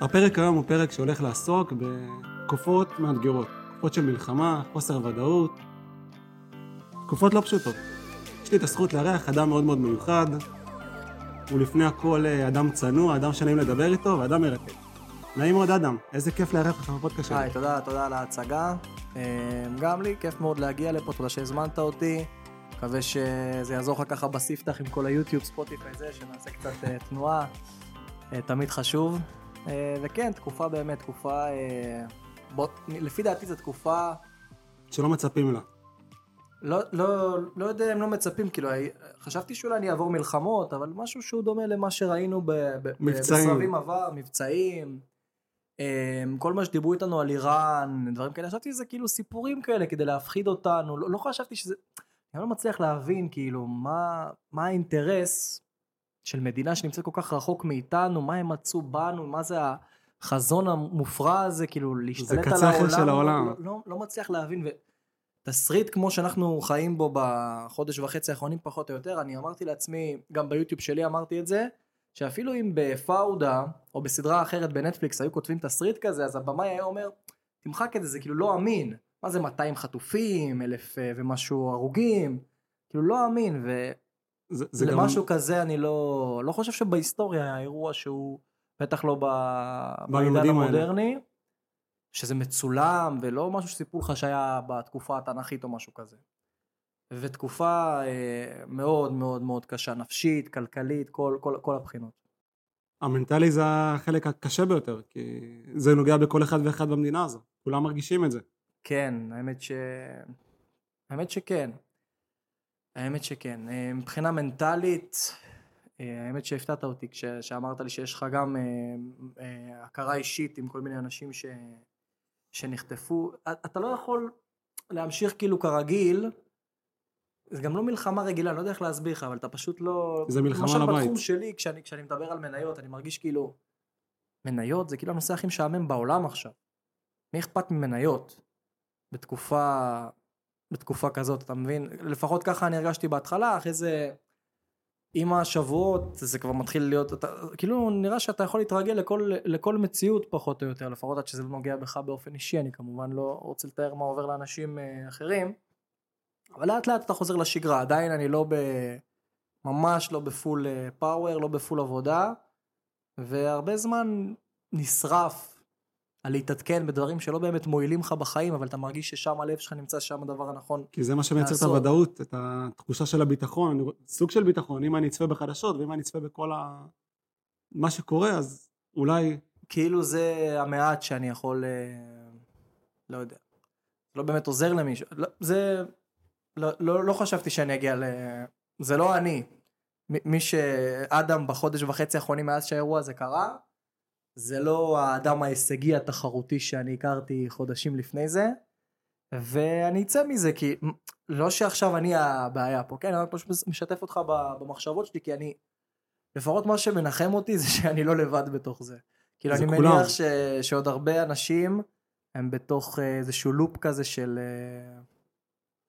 הפרק היום הוא פרק שהולך לעסוק בתקופות מאתגרות, תקופות של מלחמה, חוסר ודאות, תקופות לא פשוטות. יש לי את הזכות לארח אדם מאוד מאוד מיוחד, הוא לפני הכל אה, אדם צנוע, אדם שנעים לדבר איתו ואדם מרתק. נעים מאוד אדם, איזה כיף לארח אותך בפודקאסט שלי. היי, תודה, תודה על ההצגה. אה, גם לי, כיף מאוד להגיע לפה, תודה שהזמנת אותי. מקווה שזה יעזור לך ככה בספתח עם כל היוטיוב, ספוטיפיי זה, שנעשה קצת אה, תנועה. תמיד חשוב. וכן, תקופה באמת, תקופה... בוא, לפי דעתי זו תקופה... שלא מצפים לה. לא, לא, לא יודע אם לא מצפים, כאילו, חשבתי שאולי אני אעבור מלחמות, אבל משהו שהוא דומה למה שראינו ב, ב, מבצעים. בסרבים עבר, מבצעים, כל מה שדיברו איתנו על איראן, דברים כאלה, חשבתי שזה כאילו סיפורים כאלה כדי להפחיד אותנו, לא, לא חשבתי שזה, אני לא מצליח להבין כאילו מה, מה האינטרס של מדינה שנמצאת כל כך רחוק מאיתנו, מה הם מצאו בנו, מה זה החזון המופרע הזה, כאילו להשתלט על העולם, של העולם. לא, לא, לא מצליח להבין. ו... תסריט כמו שאנחנו חיים בו בחודש וחצי האחרונים פחות או יותר, אני אמרתי לעצמי, גם ביוטיוב שלי אמרתי את זה, שאפילו אם בפאודה או בסדרה אחרת בנטפליקס היו כותבים תסריט כזה, אז הבמאי היה אומר, תמחק את זה, זה כאילו לא אמין. מה זה 200 חטופים, אלף אה, ומשהו הרוגים, כאילו לא אמין, ולמשהו גם... כזה אני לא, לא חושב שבהיסטוריה היה אירוע שהוא, בטח לא בעידן המודרני. האלה. שזה מצולם ולא משהו שסיפרו לך שהיה בתקופה התנ"כית או משהו כזה. ותקופה אה, מאוד מאוד מאוד קשה, נפשית, כלכלית, כל, כל, כל הבחינות. המנטלי זה החלק הקשה ביותר, כי זה נוגע בכל אחד ואחד במדינה הזו, כולם מרגישים את זה. כן, האמת ש... האמת שכן. האמת שכן. אה, מבחינה מנטלית, אה, האמת שהפתעת אותי כשאמרת לי שיש לך גם אה, הכרה אישית עם כל מיני אנשים ש... שנחטפו, אתה לא יכול להמשיך כאילו כרגיל, זה גם לא מלחמה רגילה, אני לא יודע איך להסביר לך, אבל אתה פשוט לא... זה מלחמה לבית. למשל בתחום שלי, כשאני, כשאני מדבר על מניות, אני מרגיש כאילו, מניות זה כאילו הנושא הכי משעמם בעולם עכשיו. מי אכפת ממניות? בתקופה, בתקופה כזאת, אתה מבין? לפחות ככה אני הרגשתי בהתחלה, אחרי זה... עם השבועות זה כבר מתחיל להיות, אתה, כאילו נראה שאתה יכול להתרגל לכל, לכל מציאות פחות או יותר, לפחות עד שזה לא נוגע בך באופן אישי, אני כמובן לא רוצה לתאר מה עובר לאנשים אה, אחרים, אבל לאט לאט אתה חוזר לשגרה, עדיין אני לא ב... ממש לא בפול פאוור, לא בפול עבודה, והרבה זמן נשרף על להתעדכן בדברים שלא באמת מועילים לך בחיים, אבל אתה מרגיש ששם הלב שלך נמצא שם הדבר הנכון. כי זה מה שמייצר את הוודאות, את התחושה של הביטחון, סוג של ביטחון, אם אני אצפה בחדשות ואם אני אצפה בכל ה... מה שקורה, אז אולי... כאילו זה המעט שאני יכול, אה, לא יודע, לא באמת עוזר למישהו, לא, זה, לא, לא, לא חשבתי שאני אגיע ל... זה לא אני. מי שאדם בחודש וחצי האחרונים מאז שהאירוע הזה קרה, זה לא האדם ההישגי התחרותי שאני הכרתי חודשים לפני זה, ואני אצא מזה כי לא שעכשיו אני הבעיה פה, כן, אני פשוט משתף אותך במחשבות שלי כי אני, לפחות מה שמנחם אותי זה שאני לא לבד בתוך זה. כאילו אני כולם. מניח ש, שעוד הרבה אנשים הם בתוך איזשהו לופ כזה של אה,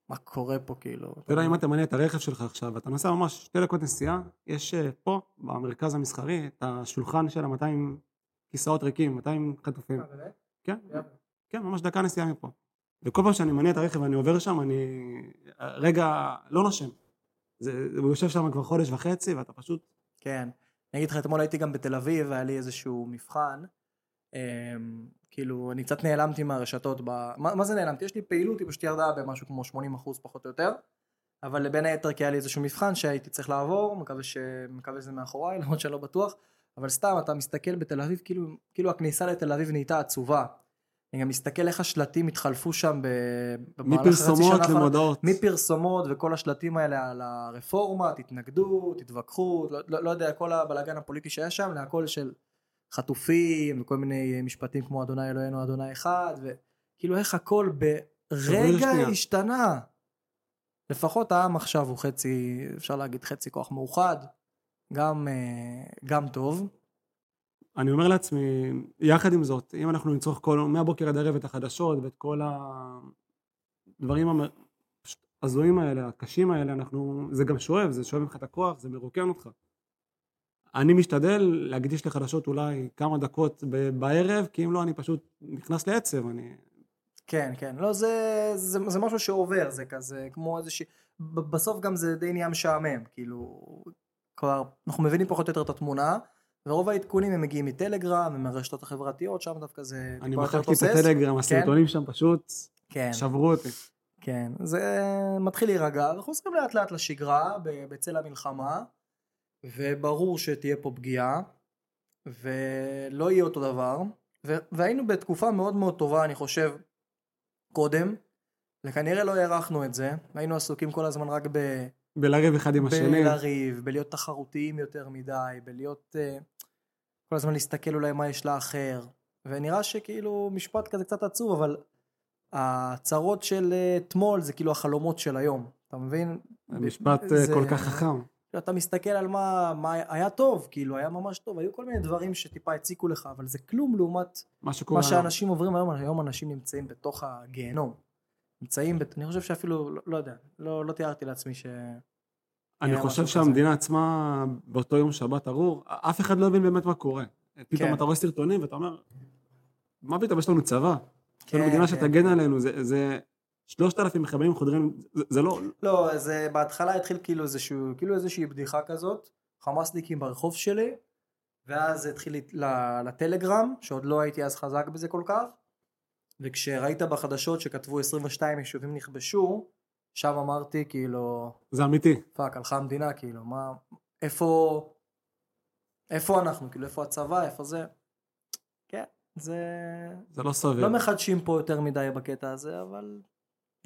מה קורה פה כאילו. אתה יודע אם אתה מניע את הרכב שלך עכשיו ואתה נוסע ממש שתי דקות נסיעה, יש אה, פה במרכז המסחרי את השולחן של ה-200 כיסאות ריקים, 200 חטופים. אה, כן, כן, ממש דקה נסיעה מפה. וכל פעם שאני מניע את הרכב ואני עובר שם, אני רגע לא נושם. זה, הוא יושב שם כבר חודש וחצי ואתה פשוט... כן. אני אגיד לך, אתמול הייתי גם בתל אביב והיה לי איזשהו מבחן. אמ, כאילו, אני קצת נעלמתי מהרשתות. ב... מה, מה זה נעלמתי? יש לי פעילות, היא פשוט ירדה במשהו כמו 80 אחוז פחות או יותר. אבל בין היתר כי היה לי איזשהו מבחן שהייתי צריך לעבור, מקווה, ש... מקווה שזה מאחוריי, למרות שאני לא בטוח. אבל סתם אתה מסתכל בתל אביב כאילו, כאילו הכניסה לתל אביב נהייתה עצובה. אני גם מסתכל איך השלטים התחלפו שם במהלך מפרסומות למודעות. מפרסומות וכל השלטים האלה על הרפורמה, תתנגדו, תתווכחו, לא, לא, לא יודע, כל הבלאגן הפוליטי שהיה שם, להכל של חטופים וכל מיני משפטים כמו אדוני אלוהינו אדוני אחד, וכאילו איך הכל ברגע השתנה. לפחות העם עכשיו הוא חצי, אפשר להגיד חצי כוח מאוחד. גם, אה, גם טוב. אני אומר לעצמי, יחד עם זאת, אם אנחנו נצרוך כל, מהבוקר עד הערב את החדשות ואת כל הדברים ההזויים האלה, הקשים האלה, אנחנו, זה גם שואב, זה שואב ממך את הכוח, זה מרוקן אותך. אני משתדל להקדיש לחדשות אולי כמה דקות בערב, כי אם לא, אני פשוט נכנס לעצב, אני... כן, כן. לא, זה, זה, זה משהו שעובר, זה כזה, כמו איזושהי... ב- בסוף גם זה די נהיה משעמם, כאילו... כבר, אנחנו מבינים פחות או יותר את התמונה, ורוב העדכונים הם מגיעים מטלגרם ומהרשתות החברתיות, שם דווקא זה אני מחקתי את. הטלגרם, הסרטונים שם פשוט כן, שברו אותי. כן. זה מתחיל להירגע, וחוזרים לאט לאט לשגרה, בצל המלחמה, וברור שתהיה פה פגיעה, ולא יהיה אותו דבר, ו- והיינו בתקופה מאוד מאוד טובה, אני חושב, קודם, וכנראה לא הערכנו את זה, היינו עסוקים כל הזמן רק ב... בלריב אחד עם השני. בלריב, בלהיות תחרותיים יותר מדי, בלהיות... uh, כל הזמן להסתכל אולי מה יש לאחר. ונראה שכאילו משפט כזה קצת עצוב, אבל הצרות של אה, אתמול זה כאילו החלומות של היום, אתה מבין? משפט אה, זה- כל כך חכם. אתה מסתכל על מה, מה היה טוב, כאילו היה ממש טוב, היו כל מיני דברים שטיפה הציקו לך, אבל זה כלום לעומת מה שקורה מה היום. שאנשים עוברים היום, היום אנשים נמצאים בתוך הגיהנום. נמצאים, בת... אני חושב שאפילו, לא, לא יודע, לא, לא תיארתי לעצמי ש... אני חושב שהמדינה עצמה, באותו יום שבת ארור, אף אחד לא הבין באמת מה קורה. פתאום כן. אתה רואה סרטונים ואתה אומר, מה פתאום, יש לנו צבא. יש לנו כן, מדינה כן. שתגן עלינו, זה- זה שלושת אלפים מחבלים חודרים, זה- זה לא, לא, זה בהתחלה התחיל כאילו איזשהו, כאילו איזושהי בדיחה כזאת, חמאסניקים ברחוב שלי, ואז התחיל לטלגרם, שעוד לא הייתי אז חזק בזה כל כך, וכשראית בחדשות שכתבו 22 יישובים נכבשו, שם אמרתי כאילו, זה אמיתי. fuck, הלכה המדינה, כאילו, מה, איפה, איפה אנחנו, כאילו, איפה הצבא, איפה זה, כן, זה, זה לא סביר. לא מחדשים פה יותר מדי בקטע הזה, אבל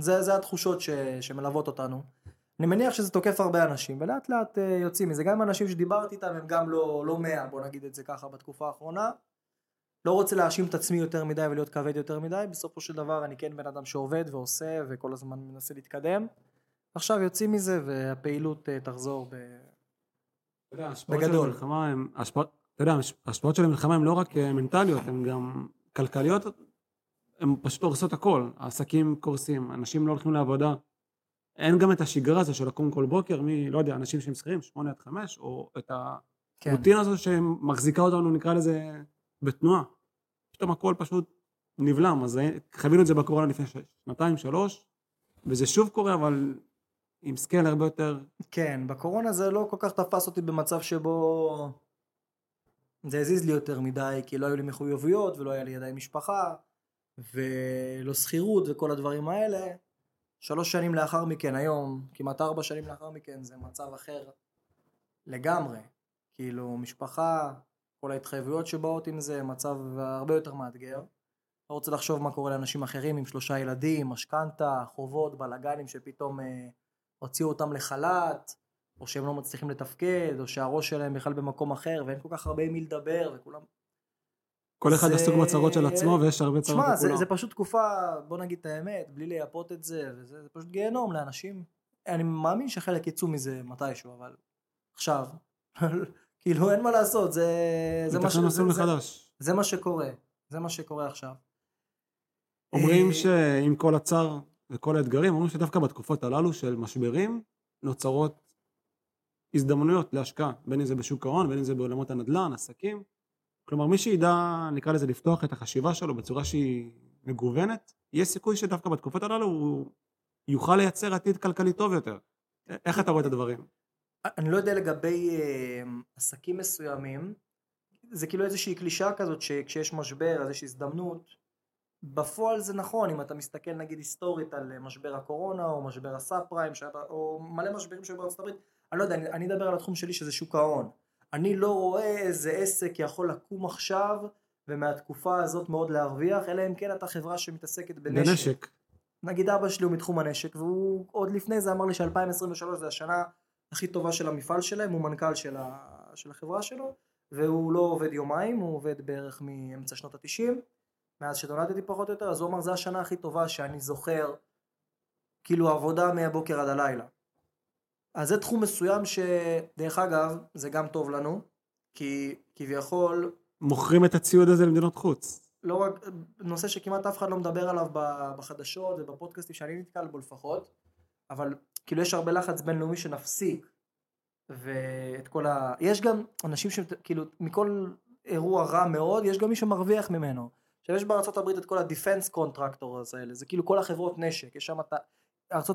זה, זה התחושות ש, שמלוות אותנו. אני מניח שזה תוקף הרבה אנשים, ולאט לאט אה, יוצאים מזה. גם אנשים שדיברתי איתם הם גם לא, לא מאה, בוא נגיד את זה ככה, בתקופה האחרונה. לא רוצה להאשים את עצמי יותר מדי ולהיות כבד יותר מדי, בסופו של דבר אני כן בן אדם שעובד ועושה וכל הזמן מנסה להתקדם. עכשיו יוצאים מזה והפעילות אה, תחזור ב... בגדול. אתה יודע, ההשפעות של המלחמה הן לא רק אה, מנטליות, הן גם כלכליות, הן פשוט הורסות הכל. העסקים קורסים, אנשים לא הולכים לעבודה. אין גם את השגרה הזו של לקום כל בוקר, מי, לא יודע, אנשים שהם שכירים, שמונה עד חמש, או את כן, הרוטינה הזו שמחזיקה אותנו, נקרא לזה, בתנועה. פתאום הכל פשוט נבלם, אז חווינו את זה בקורונה לפני שנתיים, שלוש, וזה שוב קורה, אבל עם scale הרבה יותר... כן, בקורונה זה לא כל כך תפס אותי במצב שבו זה הזיז לי יותר מדי, כי לא היו לי מחויבויות ולא היה לי ידיים משפחה ולא שכירות וכל הדברים האלה. שלוש שנים לאחר מכן, היום, כמעט ארבע שנים לאחר מכן, זה מצב אחר לגמרי. כאילו, משפחה, כל ההתחייבויות שבאות עם זה, מצב הרבה יותר מאתגר. לא רוצה לחשוב מה קורה לאנשים אחרים עם שלושה ילדים, משכנתה, חובות, בלאגנים שפתאום אה, הוציאו אותם לחל"ת, או שהם לא מצליחים לתפקד, או שהראש שלהם בכלל במקום אחר, ואין כל כך הרבה עם מי לדבר, וכולם... כל אחד זה- עסוק בצרות של עצמו, ויש הרבה צרות תשמע, זה. זה פשוט תקופה, בוא נגיד את האמת, בלי לייפות את זה, וזה זה פשוט גיהנום לאנשים. אני מאמין שחלק יצאו מזה מתישהו, אבל עכשיו, כאילו אין מה לעשות, זה, זה, מה, ש, מתכנן זה, מסלול זה, מחדש. זה מה שקורה, זה מה שקורה עכשיו. אומרים אה, שעם כל הצער וכל האתגרים, אומרים שדווקא בתקופות הללו של משברים, נוצרות הזדמנויות להשקעה, בין אם זה בשוק ההון, בין אם זה בעולמות הנדל"ן, עסקים. כלומר, מי שידע, נקרא לזה, לפתוח את החשיבה שלו בצורה שהיא מגוונת, יש סיכוי שדווקא בתקופות הללו הוא יוכל לייצר עתיד כלכלי טוב יותר. איך אתה רואה את הדברים? אני לא יודע לגבי אה, עסקים מסוימים, זה כאילו איזושהי קלישאה כזאת שכשיש משבר אז יש הזדמנות. בפועל זה נכון, אם אתה מסתכל נגיד היסטורית על אה, משבר הקורונה או משבר הסאב פריים או מלא משברים שהיו בארצות הברית, אני לא יודע, אני, אני אדבר על התחום שלי שזה שוק ההון. אני לא רואה איזה עסק יכול לקום עכשיו ומהתקופה הזאת מאוד להרוויח, אלא אם כן אתה חברה שמתעסקת בנשק. בנשק. נגיד אבא שלי הוא מתחום הנשק והוא עוד לפני זה אמר לי ש-2023 זה השנה הכי טובה של המפעל שלהם, הוא מנכ"ל של, ה... של החברה שלו והוא לא עובד יומיים, הוא עובד בערך מאמצע שנות התשעים מאז שנולדתי פחות או יותר, אז הוא אמר זה השנה הכי טובה שאני זוכר כאילו עבודה מהבוקר עד הלילה. אז זה תחום מסוים שדרך אגב זה גם טוב לנו כי כביכול מוכרים את הציוד הזה למדינות חוץ. לא רק, נושא שכמעט אף אחד לא מדבר עליו בחדשות ובפודקאסטים שאני נתקל בו לפחות, אבל כאילו יש הרבה לחץ בינלאומי שנפסיק ואת כל ה... יש גם אנשים שכאילו מכל אירוע רע מאוד יש גם מי שמרוויח ממנו. עכשיו יש הברית את כל ה-defense contractors האלה זה כאילו כל החברות נשק יש שם את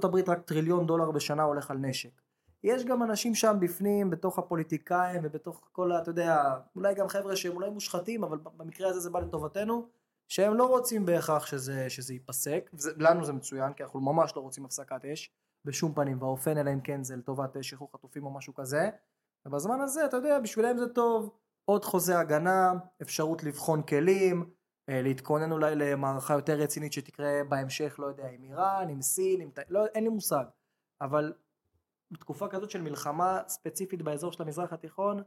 הברית רק טריליון דולר בשנה הולך על נשק. יש גם אנשים שם בפנים בתוך הפוליטיקאים ובתוך כל ה... אתה יודע אולי גם חבר'ה שהם אולי מושחתים אבל במקרה הזה זה בא לטובתנו שהם לא רוצים בהכרח שזה, שזה ייפסק וזה, לנו זה מצוין כי אנחנו ממש לא רוצים הפסקת אש בשום פנים והאופן אלא אם כן זה לטובת שחרור חטופים או משהו כזה. ובזמן הזה אתה יודע בשבילם זה טוב. עוד חוזה הגנה אפשרות לבחון כלים אה, להתכונן אולי למערכה יותר רצינית שתקרה בהמשך לא יודע עם איראן עם סין עם... לא, אין לי מושג. אבל בתקופה כזאת של מלחמה ספציפית באזור של המזרח התיכון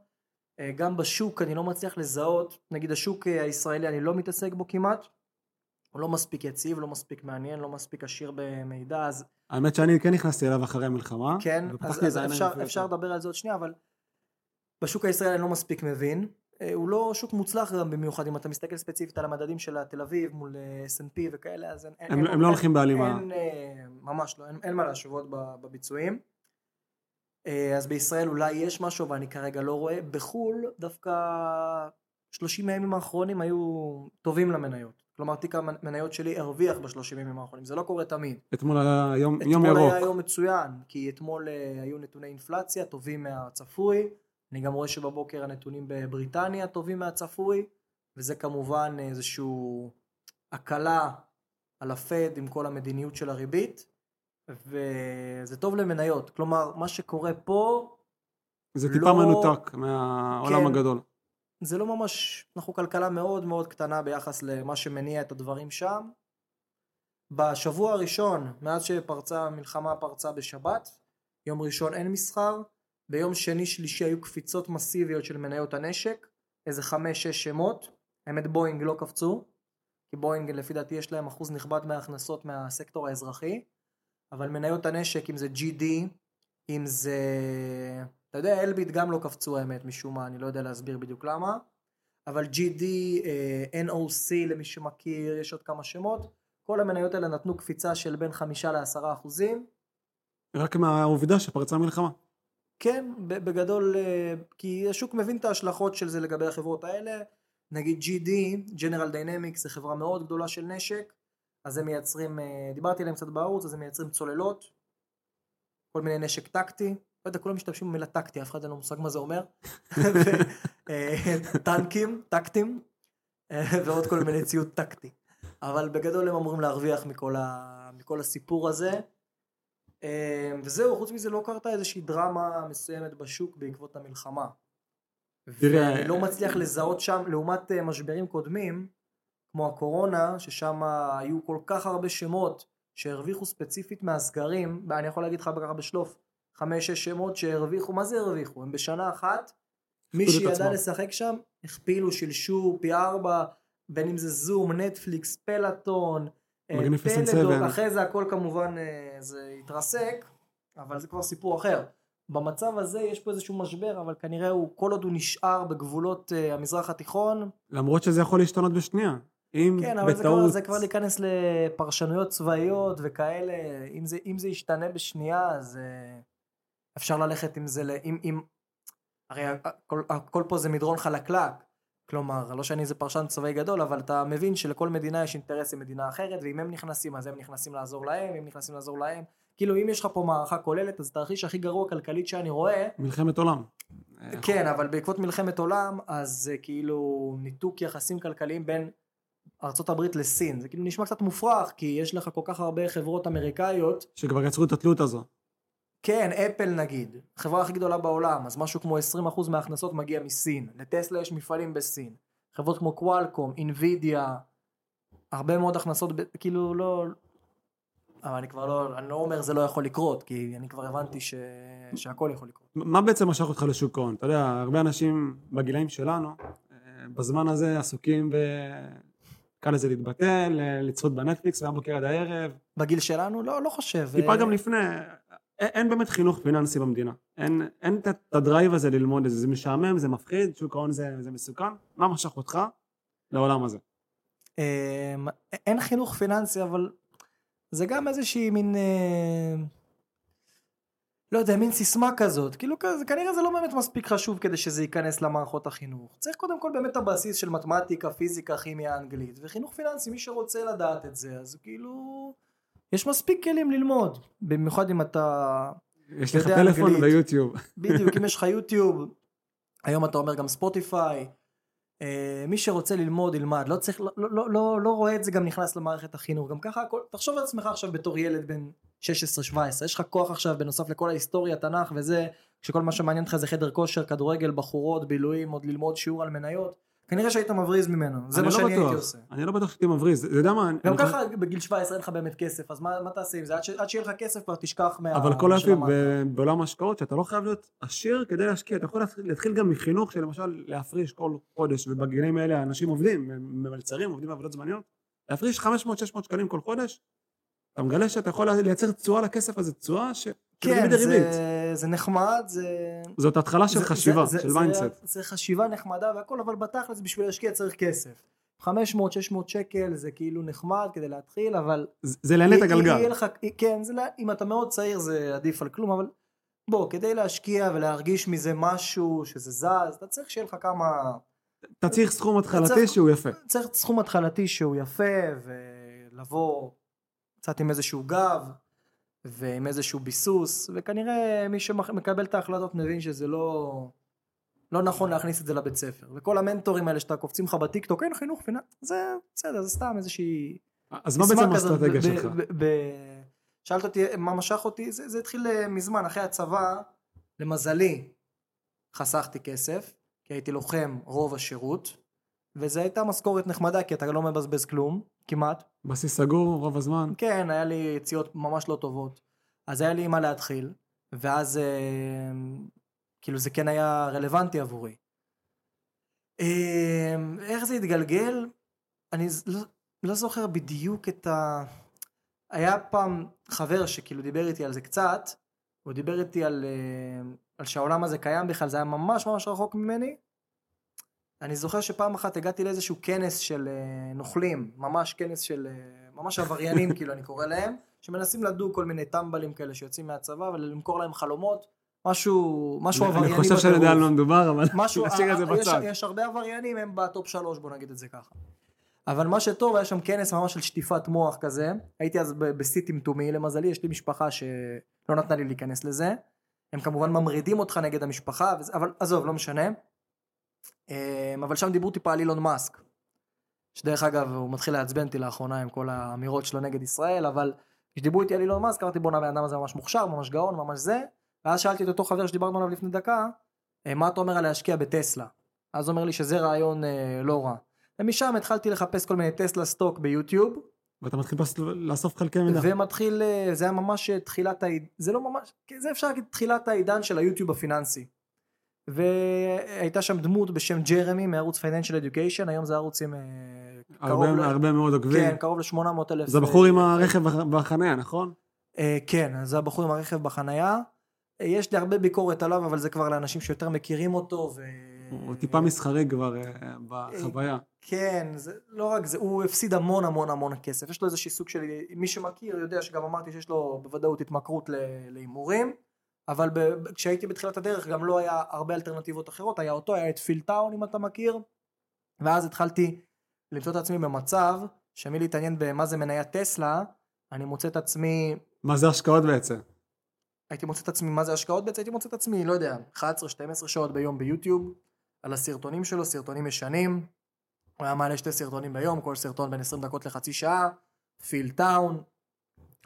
אה, גם בשוק אני לא מצליח לזהות נגיד השוק אה, הישראלי אני לא מתעסק בו כמעט. הוא לא מספיק יציב, לא מספיק מעניין, לא מספיק עשיר במידע, אז... האמת שאני כן נכנסתי אליו אחרי המלחמה. כן, אז, אז אפשר, אפשר לדבר על זה עוד שנייה, אבל בשוק הישראלי אני לא מספיק מבין. אה, הוא לא שוק מוצלח גם במיוחד, אם אתה מסתכל ספציפית על המדדים של תל אביב מול S&P וכאלה, אז אין... הם, אין, הם לא הולכים בהלימה. אין, ממש לא, אין, אין מה להשוות בביצועים. אה, אז בישראל אולי יש משהו ואני כרגע לא רואה, בחו"ל דווקא 30 הימים האחרונים היו טובים למניות. כלומר תיק המניות שלי הרוויח בשלושים ימים האחרונים, זה לא קורה תמיד. אתמול היה יום, אתמול יום ירוק. אתמול היה יום מצוין, כי אתמול אה, היו נתוני אינפלציה טובים מהצפוי, אני גם רואה שבבוקר הנתונים בבריטניה טובים מהצפוי, וזה כמובן איזושהי הקלה על הפד עם כל המדיניות של הריבית. וזה טוב למניות, כלומר מה שקורה פה זה טיפה לא... מנותק מהעולם כן, הגדול. זה לא ממש, אנחנו כלכלה מאוד מאוד קטנה ביחס למה שמניע את הדברים שם. בשבוע הראשון, מאז שפרצה המלחמה פרצה בשבת, יום ראשון אין מסחר, ביום שני שלישי היו קפיצות מסיביות של מניות הנשק, איזה חמש שש שמות, האמת בואינג לא קפצו, כי בואינג לפי דעתי יש להם אחוז נכבד מההכנסות מהסקטור האזרחי, אבל מניות הנשק אם זה GD אם זה אתה יודע אלביט גם לא קפצו האמת משום מה אני לא יודע להסביר בדיוק למה אבל GD, אה, NOC למי שמכיר יש עוד כמה שמות כל המניות האלה נתנו קפיצה של בין חמישה לעשרה אחוזים. רק מהעובדה שפרצה מלחמה כן בגדול אה, כי השוק מבין את ההשלכות של זה לגבי החברות האלה. נגיד GD, General Dynamics זה חברה מאוד גדולה של נשק אז הם מייצרים, אה, דיברתי עליהם קצת בערוץ, אז הם מייצרים צוללות, כל מיני נשק טקטי, לא יודע, כולם משתמשים במילה טקטי, אף אחד אין לו מושג מה זה אומר, אה, טנקים, טקטים, אה, ועוד כל מיני ציוד טקטי. אבל בגדול הם אמורים להרוויח מכל, ה... מכל הסיפור הזה. וזהו, חוץ מזה לא קרתה איזושהי דרמה מסוימת בשוק בעקבות המלחמה. ואני לא מצליח לזהות שם, לעומת משברים קודמים, כמו הקורונה, ששם היו כל כך הרבה שמות שהרוויחו ספציפית מהסגרים, אני יכול להגיד לך ככה בשלוף, חמש שש שמות שהרוויחו, מה זה הרוויחו? הם בשנה אחת, מי שידע לשחק שם, הכפילו, שילשו פי ארבע, בין אם זה זום, נטפליקס, פלטון, אה, פלדוק, אחרי זה הכל כמובן אה, זה התרסק, אבל זה כבר סיפור אחר. במצב הזה יש פה איזשהו משבר אבל כנראה הוא כל עוד הוא נשאר בגבולות uh, המזרח התיכון למרות שזה יכול להשתנות בשנייה אם כן, אבל בטעות... זה, כבר, זה כבר להיכנס לפרשנויות צבאיות וכאלה, אם זה, אם זה ישתנה בשנייה, אז אה, אפשר ללכת עם זה, אם, אם... הרי הכל, הכל פה זה מדרון חלקלק, כלומר, לא שאני איזה פרשן צבאי גדול, אבל אתה מבין שלכל מדינה יש אינטרס עם מדינה אחרת, ואם הם נכנסים, אז הם נכנסים לעזור להם, הם נכנסים לעזור להם. כאילו, אם יש לך פה מערכה כוללת, אז התרחיש הכי גרוע כלכלית שאני רואה... מלחמת עולם. כן, אבל בעקבות מלחמת עולם, אז זה כאילו ניתוק יחסים כלכליים בין ארה"ב לסין זה כאילו נשמע קצת מופרך כי יש לך כל כך הרבה חברות אמריקאיות שכבר יצרו את התלות הזו. כן אפל נגיד חברה הכי גדולה בעולם אז משהו כמו 20% מההכנסות מגיע מסין לטסלה יש מפעלים בסין חברות כמו קוואלקום אינווידיה הרבה מאוד הכנסות כאילו לא אבל אני כבר לא אני לא אומר זה לא יכול לקרות כי אני כבר הבנתי ש... שהכל יכול לקרות. מה בעצם משך אותך לשוק ההון אתה יודע הרבה אנשים בגילאים שלנו אה, בזמן הזה עסוקים ב... קל לזה להתבטל, לצפות בנטפליקס מהבוקר עד הערב. בגיל שלנו? לא, לא חושב. טיפה גם לפני, אין באמת חינוך פיננסי במדינה. אין, אין את ה drive הזה ללמוד את זה, זה משעמם, זה מפחיד, שוק ההון זה, זה מסוכן. מה משך אותך לעולם הזה? אמ, אין חינוך פיננסי, אבל זה גם איזושהי מין... אה, לא יודע, מין סיסמה כזאת, כאילו כנראה זה לא באמת מספיק חשוב כדי שזה ייכנס למערכות החינוך. צריך קודם כל באמת הבסיס של מתמטיקה, פיזיקה, כימיה, אנגלית, וחינוך פיננסי, מי שרוצה לדעת את זה, אז כאילו, יש מספיק כלים ללמוד, במיוחד אם אתה... יש לך טלפון אנגלית. ויוטיוב. בדיוק, אם יש לך יוטיוב, היום אתה אומר גם ספוטיפיי, אה, מי שרוצה ללמוד ילמד, לא צריך, לא, לא, לא, לא רואה את זה גם נכנס למערכת החינוך, גם ככה הכל, תחשוב על עצמך עכשיו בתור ילד בן 16-17, יש לך כוח עכשיו בנוסף לכל ההיסטוריה, תנ"ך וזה, כשכל מה שמעניין אותך זה חדר כושר, כדורגל, בחורות, בילויים, עוד ללמוד שיעור על מניות, כנראה שהיית מבריז ממנו, זה מה לא שאני הייתי בטוח. עושה. אני לא בטוח שהייתי מבריז. אתה יודע מה? גם אני חושב- ככה בגיל 17 אין לך באמת כסף, אז מה, מה תעשה עם זה? עד, ש, עד שיהיה לך כסף כבר תשכח מה... אבל כל. ב- בעולם ההשקעות, שאתה לא חייב להיות עשיר כדי להשקיע, אתה יכול להתחיל- להתחיל גם מחינוך, שלמשל להפריש כל חודש, ובגילאים האלה אנשים עובדים, הם ממלצרים, עובדים בעבודות זמניות, להפריש 500-600 שקלים כל חודש, אתה מגלה שאתה יכול לייצר תשואה לכסף הזה, תשואה ש... של כן, ריבית דריבית. זה, זה נחמד, זה... זאת התחלה של זה- חשיבה, זה- של זה- mindset. זה חשיבה נחמדה והכל, אבל בתכלס בשביל להשקיע צריך כסף. 500-600 שקל זה כאילו נחמד כדי להתחיל, אבל... זה זה את יהיה הגלגל. לך, כן, זה, אם אתה מאוד צעיר זה עדיף על כלום, אבל בוא, כדי להשקיע ולהרגיש מזה משהו, שזה זז, אתה צריך שיהיה לך כמה... אתה צריך סכום התחלתי צריך- שהוא יפה. צריך סכום התחלתי שהוא יפה, ולבוא קצת עם איזשהו גב, ועם איזשהו ביסוס, וכנראה מי שמקבל את ההחלטות מבין שזה לא, לא נכון להכניס את זה לבית ספר. וכל המנטורים האלה שאתה קופצים לך בטיקטוק, אין חינוך פיננסי, זה בסדר, זה סתם איזושהי... אז מה בעצם האסטרטגיה שלך? שאלת אותי מה משך אותי, זה, זה התחיל אה, מזמן, אחרי הצבא, למזלי, חסכתי כסף, כי הייתי לוחם רוב השירות, וזו הייתה משכורת נחמדה, כי אתה לא מבזבז כלום, כמעט. בסיס סגור רוב הזמן. כן, היה לי יציאות ממש לא טובות. אז היה לי מה להתחיל, ואז אה, כאילו זה כן היה רלוונטי עבורי. אה, איך זה התגלגל? אני לא, לא זוכר בדיוק את ה... היה פעם חבר שכאילו דיבר איתי על זה קצת, הוא דיבר איתי על, אה, על שהעולם הזה קיים בכלל, זה היה ממש ממש רחוק ממני. אני זוכר שפעם אחת הגעתי לאיזשהו כנס של אה, נוכלים, ממש כנס של, אה, ממש עבריינים כאילו אני קורא להם, שמנסים לדוג כל מיני טמבלים כאלה שיוצאים מהצבא ולמכור להם חלומות, משהו, משהו עברייני אני חושב שאני יודע על מה מדובר, אבל משהו, נשאיר את זה אה, יש, בצד. יש הרבה עבריינים, הם בטופ שלוש, בוא נגיד את זה ככה. אבל מה שטוב, היה שם כנס ממש של שטיפת מוח כזה. הייתי אז בשיא טמטומי, למזלי, יש לי משפחה שלא נתנה לי להיכנס לזה. הם כמובן ממרידים אותך נגד המשפחה, אבל עזוב, לא משנה. אמ, אבל שם דיברו טיפה על אילון מאסק. שדרך אגב, הוא מתחיל לעצבן אותי לאחרונה עם כל האמירות שלו נגד ישראל, אבל כשדיברו איתי על אילון מאסק, אמרתי בואנה, הבן אדם הזה ממש מוכשר, ממש גאון, ממש זה. ואז שאלתי את אותו חבר שדיברנו עליו לפני דקה, "אה, מה אתה אומר על להשקיע בטסלה? אז הוא אומר לי שזה רעיון אה, לא רע. ומשם התחלתי לחפש כל מיני Tesla stock ביוטיוב, ואתה מתחיל לאסוף חלקי מידע. ומתחיל, אה, זה היה ממש אה, תחילת זה לא ממש, כן, זה אפשר להגיד תחילת העידן של היוטיוב הפיננסי. והייתה שם דמות בשם ג'רמי מערוץ Financial Education, היום זה ערוץ עם אה, הרבה ל- הרבה מאוד עוקבים. כן, קרוב ל-800 אלף. זה בחור עם הרכב בח- בחניה, נכון? אה, כן, זה הבחור עם הרכב בחנייה. אה, יש לי הרבה ביקורת עליו, אבל זה כבר לאנשים שיותר מכירים אותו. ו... הוא טיפה מסחרי כבר אה, בחוויה. כן, זה לא רק זה, הוא הפסיד המון המון המון כסף. יש לו איזשהו סוג של, מי שמכיר יודע שגם אמרתי שיש לו בוודאות התמכרות להימורים, אבל ב, כשהייתי בתחילת הדרך גם לא היה הרבה אלטרנטיבות אחרות, היה אותו, היה את פילטאון אם אתה מכיר, ואז התחלתי למצוא את עצמי במצב שמלהתעניין במה זה מניית טסלה, אני מוצא את עצמי מה זה השקעות בעצם? הייתי מוצא את עצמי מה זה השקעות בעצם? הייתי מוצא את עצמי לא יודע 11-12 שעות ביום ביוטיוב על הסרטונים שלו סרטונים ישנים. הוא היה מעלה שתי סרטונים ביום כל סרטון בין 20 דקות לחצי שעה. פיל טאון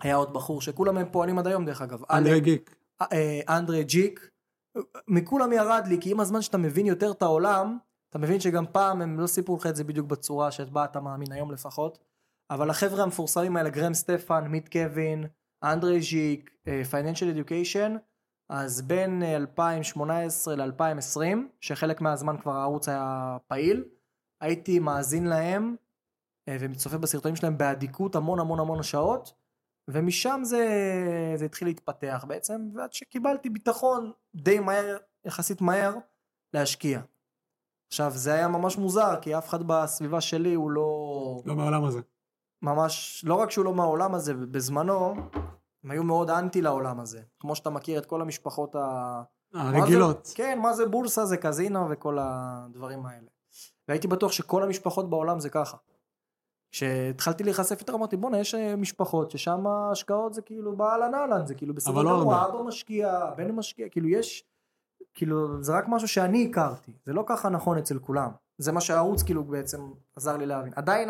היה עוד בחור שכולם הם פועלים עד היום דרך אגב. אנדרי גיק. אה, אנדרי ג'יק. מכולם ירד לי כי עם הזמן שאתה מבין יותר את העולם אתה מבין שגם פעם הם לא סיפרו לך את זה בדיוק בצורה שבה אתה מאמין היום לפחות. אבל החבר'ה המפורסמים האלה גרם סטפן מיט קווין אנדרי ז'יק פייננשל אדיוקיישן אז בין אה, 2018 ל-2020 שחלק מהזמן כבר הערוץ היה פעיל הייתי מאזין להם אה, וצופה בסרטונים שלהם באדיקות המון המון המון שעות ומשם זה, זה התחיל להתפתח בעצם ועד שקיבלתי ביטחון די מהר יחסית מהר להשקיע. עכשיו זה היה ממש מוזר כי אף אחד בסביבה שלי הוא לא לא מהעולם הזה. ממש לא רק שהוא לא מהעולם הזה בזמנו הם היו מאוד אנטי לעולם הזה. כמו שאתה מכיר את כל המשפחות ה... הרגילות. מה זה, כן, מה זה בורסה, זה קזינו וכל הדברים האלה. והייתי בטוח שכל המשפחות בעולם זה ככה. כשהתחלתי להיחשף יותר אמרתי בואנה יש אה, משפחות ששם ההשקעות זה כאילו באהלן אהלן זה כאילו בסדר לא גמור. אבא משקיע בן משקיע. כאילו יש כאילו זה רק משהו שאני הכרתי זה לא ככה נכון אצל כולם. זה מה שהערוץ כאילו בעצם עזר לי להבין. עדיין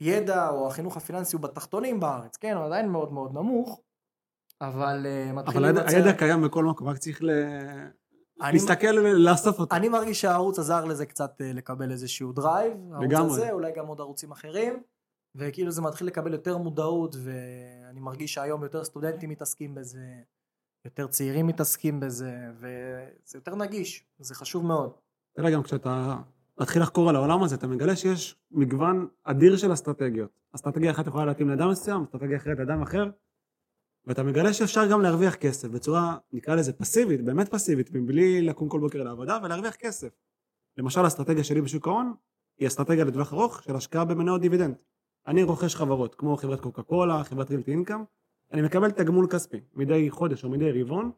הידע או החינוך הפיננסי הוא בתחתונים בארץ כן הוא עדיין מאוד מאוד נמוך אבל אה, מתחיל אבל הידע- הידע קיים בכל מקום, רק צריך ל- להסתכל ולאסוף אותו. אני מרגיש שהערוץ עזר לזה קצת אה, לקבל איזשהו drive, הערוץ. הזה, אולי גם עוד ערוצים אחרים, וכאילו זה מתחיל לקבל יותר מודעות, ואני מרגיש שהיום יותר סטודנטים מתעסקים בזה, יותר צעירים מתעסקים בזה, וזה יותר נגיש, זה חשוב מאוד. תראה, גם כשאתה מתחיל לחקור על העולם הזה, אתה מגלה שיש מגוון אדיר של אסטרטגיות. אסטרטגיה אחת יכולה להתאים לאדם מסוים, אסטרטגיה אחרת לאדם אחר, ואתה מגלה שאפשר גם להרוויח כסף בצורה, נקרא לזה פסיבית, באמת פסיבית, מבלי לקום כל בוקר לעבודה ולהרוויח כסף. למשל, האסטרטגיה שלי בשוק ההון היא אסטרטגיה לטווח ארוך של השקעה במניות דיבידנד. אני רוכש חברות כמו חברת קוקה קולה, חברת רילטי אינקאם, אני מקבל תגמול כספי מדי חודש או מדי רבעון,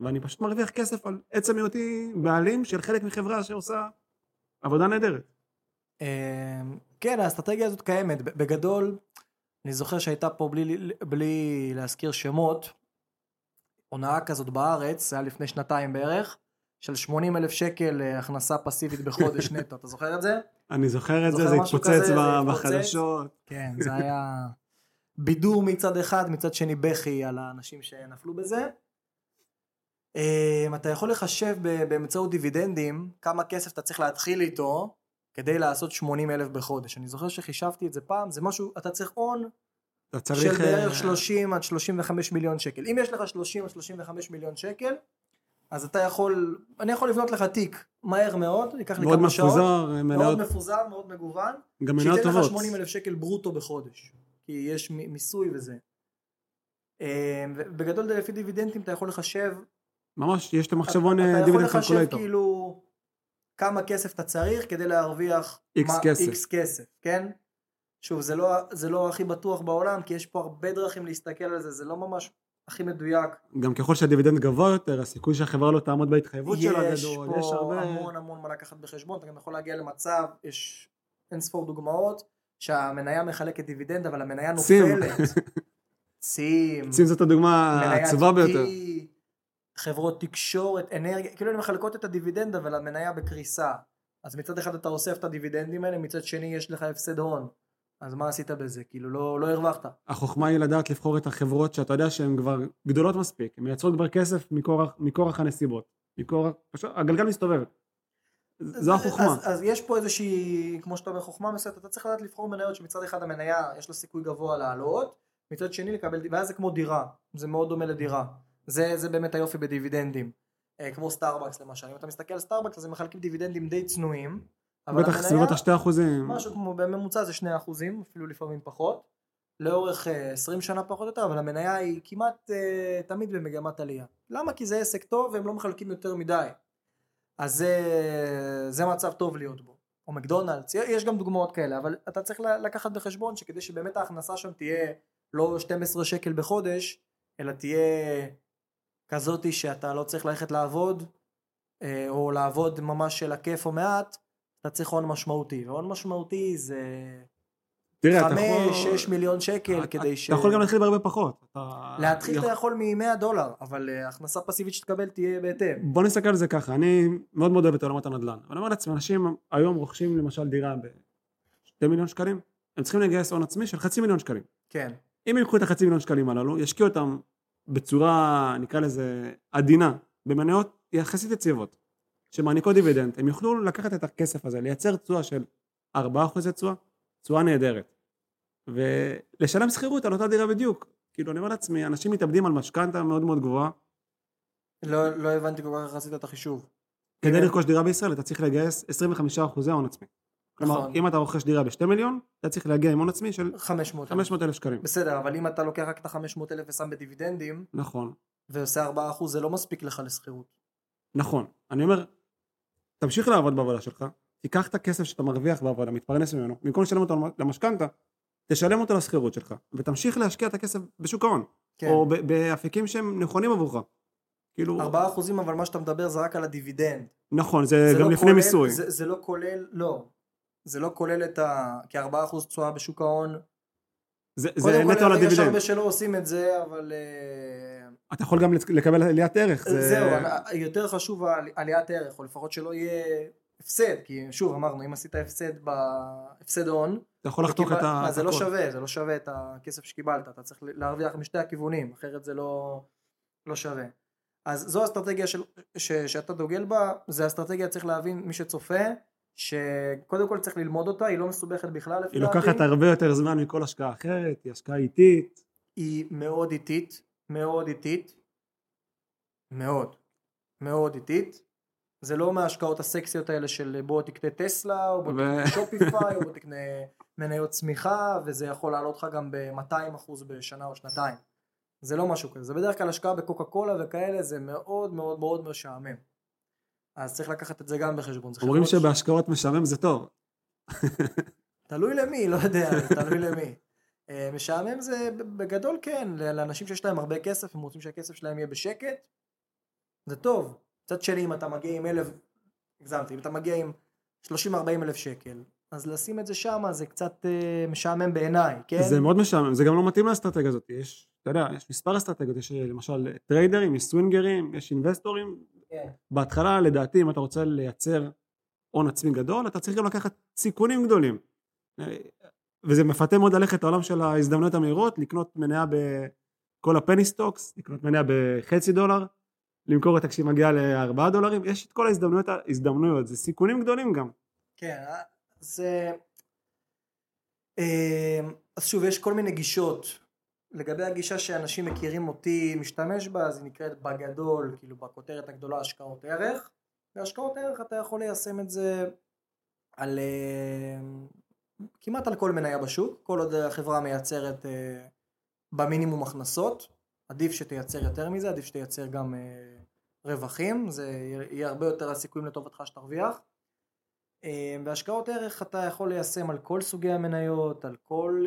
ואני פשוט מרוויח כסף על עצם היותי בעלים של חלק מחברה שעושה עבודה נהדרת. אה, כן, האסטרטגיה הזאת קיימת, בגדול, אני זוכר שהייתה פה בלי, בלי להזכיר שמות, הונאה כזאת בארץ, זה היה לפני שנתיים בערך, של 80 אלף שקל אה, הכנסה פסיבית בחודש נטו, אתה זוכר את זה? אני זוכר את זה, זה התפוצץ? בחדשות. כן, זה היה בידור מצד אחד, מצד שני בכי על האנשים שנפלו בזה. אה, אתה יכול לחשב באמצעות דיבידנדים כמה כסף אתה צריך להתחיל איתו כדי לעשות 80 אלף בחודש. אני זוכר שחישבתי את זה פעם, זה משהו, אתה צריך הון אתה צריך... של בערך אה, 30 עד 35 מיליון שקל. אם יש לך 30 עד 35 מיליון שקל, אז אתה יכול, אני יכול לבנות לך תיק מהר מאוד, ייקח לי מאוד כמה שעות. מפוזר, מאוד מניות, מפוזר, מאוד מגוון. גם שייתן לך טובות. 80 אלף שקל ברוטו בחודש, כי יש מיסוי וזה. אה, בגדול לפי דיבידנדים אתה יכול לחשב, ממש, יש את המחשבון אתה אה, יכול דיבידנד לחשב. כאילו כמה כסף אתה צריך כדי להרוויח X כסף. X כסף, כן? שוב, זה לא, זה לא הכי בטוח בעולם, כי יש פה הרבה דרכים להסתכל על זה, זה לא ממש הכי מדויק. גם ככל שהדיבידנד גבוה יותר, הסיכוי שהחברה לא תעמוד בהתחייבות שלה יש גדול. פה יש הרבה... המון המון מה לקחת בחשבון, אתה גם יכול להגיע למצב, יש אין ספור דוגמאות, שהמניה מחלקת דיבידנד, אבל המניה. נופלת. צים. צים זאת הדוגמה העצובה ביותר. חברות תקשורת, אנרגיה, כאילו הן מחלקות את הדיבידנד אבל המניה בקריסה. אז מצד אחד אתה אוסף את הדיבידנדים האלה, מצד שני יש לך הפסד הון. אז מה עשית בזה? כאילו לא, לא הרווחת. החוכמה היא לדעת לבחור את החברות שאתה יודע שהן כבר גדולות מספיק, הן מייצרות כבר כסף מכורח, מכורח הנסיבות. מכורח, פשוט, הגלגל מסתובב. זו החוכמה. אז, אז יש פה איזושהי, כמו שאתה אומר, חוכמה מסוימת, אתה צריך לדעת לבחור מניות שמצד אחד המניה יש לה סיכוי גבוה לעלות, מצד שני לקבל, ואז זה כמו דירה, זה מאוד דומה לדירה. זה, זה באמת היופי בדיבידנדים. אה, כמו סטארבקס למשל, אם אתה מסתכל על סטארבקס אז הם מחלקים דיבידנדים די צנועים. בטח סביבות השתי אחוזים. משהו כמו בממוצע זה 2 אחוזים, אפילו לפעמים פחות. לאורך אה, 20 שנה פחות או יותר, אבל המניה היא כמעט אה, תמיד במגמת עלייה. למה? כי זה עסק טוב והם לא מחלקים יותר מדי. אז זה, זה מצב טוב להיות בו. או מקדונלדס, יש גם דוגמאות כאלה, אבל אתה צריך לקחת בחשבון שכדי שבאמת ההכנסה שם תהיה לא 12 שקל בחודש, אלא תהיה כזאתי שאתה לא צריך ללכת לעבוד, אה, או לעבוד ממש של הכיף או מעט, אתה צריך הון משמעותי, והון משמעותי זה תראה, אתה יכול... 5-6 מיליון שקל אתה- כדי ש... אתה יכול גם להתחיל בהרבה פחות. אתה- להתחיל אתה יכול- יכול מ-100 דולר, אבל אה, הכנסה פסיבית שתקבל תהיה בהתאם. בוא נסתכל על זה ככה, אני מאוד מאוד אוהב את עולמות הנדל"ן. אני אומר לעצמי, אנשים היום רוכשים למשל דירה ב-2 מיליון שקלים, הם צריכים לגייס הון עצמי של חצי מיליון שקלים. כן. אם הם ייקחו את החצי מיליון שקלים הללו, ישקיעו אותם בצורה, נקרא לזה, עדינה, במניות יחסית יציבות, שמעניקות דיבידנד, הם יוכלו לקחת את הכסף הזה, לייצר תשואה של 4% תשואה, תשואה נהדרת, ולשלם שכירות על אותה דירה בדיוק. כאילו, אני אומר לעצמי, אנשים מתאבדים על משכנתה מאוד מאוד גבוהה, לא, לא הבנתי כל כך איך עשית את החישוב. כדי. לרכוש דירה בישראל אתה צריך לגייס 25% הון עצמי. כלומר, נכון. אם אתה רוכש דירה ב-2 מיליון, אתה צריך להגיע עם הון עצמי של 500. 500 אלף שקלים. בסדר, אבל אם אתה לוקח רק את ה-500 אלף ושם בדיבידנדים, נכון. ועושה 4% זה לא מספיק לך לשכירות. נכון. אני אומר, תמשיך לעבוד בעבודה שלך, תיקח את הכסף שאתה מרוויח בעבודה, מתפרנס ממנו, במקום לשלם אותו למשכנתה, תשלם אותו לשכירות שלך, ותמשיך להשקיע את הכסף בשוק ההון. כן. או באפיקים שהם נכונים עבורך. כאילו, 4 אחוזים אבל מה שאתה מדבר זה רק על הדיבידנד. נכון, זה זה גם לא לפני כולל- מיסוי. זה, זה לא כולל, לא. זה לא כולל את ה... כי 4% תשואה בשוק ההון. זה קודם זה כל, נטו על יש הדיבידנד. הרבה שלא עושים את זה, אבל... אה, אתה יכול גם לק- לקבל עליית ערך. זה- זהו, אני- יותר חשוב עליית ערך, או לפחות שלא יהיה הפסד, כי שוב אמרנו, אם עשית הפסד בהפסד הון, אתה יכול לחתוך את ה... אז זה לא. שווה, זה לא שווה את הכסף שקיבלת, אתה צריך להרוויח משתי הכיוונים, אחרת זה לא, לא שווה. אז זו האסטרטגיה של, ש, שאתה דוגל בה, זה אסטרטגיה צריך להבין מי שצופה, שקודם כל צריך ללמוד אותה, היא לא מסובכת בכלל לפי היא דעתי. לוקחת הרבה יותר זמן מכל השקעה אחרת, היא השקעה איטית. היא מאוד איטית, מאוד איטית, מאוד, מאוד איטית. זה לא מההשקעות הסקסיות האלה של בוא תקנה טסלה, או בוא תקנה שופיפיי, או בוא תקנה מניות צמיחה, וזה יכול לעלות לך גם ב-200% בשנה או שנתיים. זה לא משהו כזה, זה בדרך כלל השקעה בקוקה קולה וכאלה, זה מאוד מאוד מאוד משעמם. אז צריך לקחת את זה גם בחשבון. אומרים שבהשקעות משעמם זה טוב. תלוי למי, לא יודע, תלוי למי. אה, משעמם זה בגדול כן, לאנשים שיש להם הרבה כסף, הם רוצים שהכסף שלהם יהיה בשקט, זה טוב. מצד שני, אם אתה מגיע עם אלף, הגזמתי, אם אתה מגיע עם 30-40 אלף שקל, אז לשים את זה שם זה קצת אה, משעמם בעיניי, כן? זה מאוד משעמם, זה גם לא מתאים לאסטרטגיה הזאת. יש, אתה יודע, יש מספר אסטרטגיות, יש אה, למשל טריידרים, יש סווינגרים, יש אינבסטורים. כן. בהתחלה, לדעתי, אם אתה רוצה לייצר הון עצמי גדול, אתה צריך גם לקחת סיכונים גדולים. וזה מפתה מאוד ללכת לעולם של ההזדמנויות המהירות, לקנות מניה בכל ה penny stocks, לקנות מניה בחצי דולר, למכור אותה כשהיא מגיעה לארבעה דולרים, יש את כל ההזדמנויות, ההזדמנויות, זה סיכונים גדולים גם. כן, אה, זה... אה, אז שוב, יש כל מיני גישות. לגבי הגישה שאנשים מכירים אותי משתמש בה, אז היא נקראת בגדול, כאילו בכותרת הגדולה השקעות ערך. והשקעות ערך אתה יכול ליישם את זה על אה, כמעט על כל מניה בשוק, כל עוד החברה מייצרת אה, במינימום הכנסות, עדיף שתייצר יותר מזה, עדיף שתייצר גם אה, רווחים, זה יהיה הרבה יותר הסיכויים לטובתך שתרוויח. בהשקעות ערך אתה יכול ליישם על כל סוגי המניות, על כל,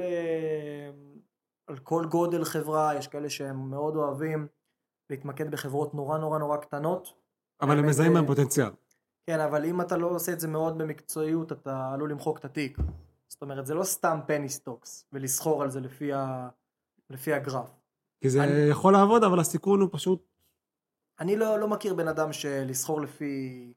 על כל גודל חברה, יש כאלה שהם מאוד אוהבים להתמקד בחברות נורא נורא נורא קטנות. אבל הם מזהים אה, בהם פוטנציאל. כן, אבל אם אתה לא עושה את זה מאוד במקצועיות, אתה עלול למחוק את התיק. זאת אומרת, זה לא סתם penny stocks, ולסחור על זה לפי, ה... לפי הגרף. כי זה אני- יכול לעבוד, אבל הסיכון הוא פשוט... אני לא, לא מכיר בן אדם שלסחור לפי,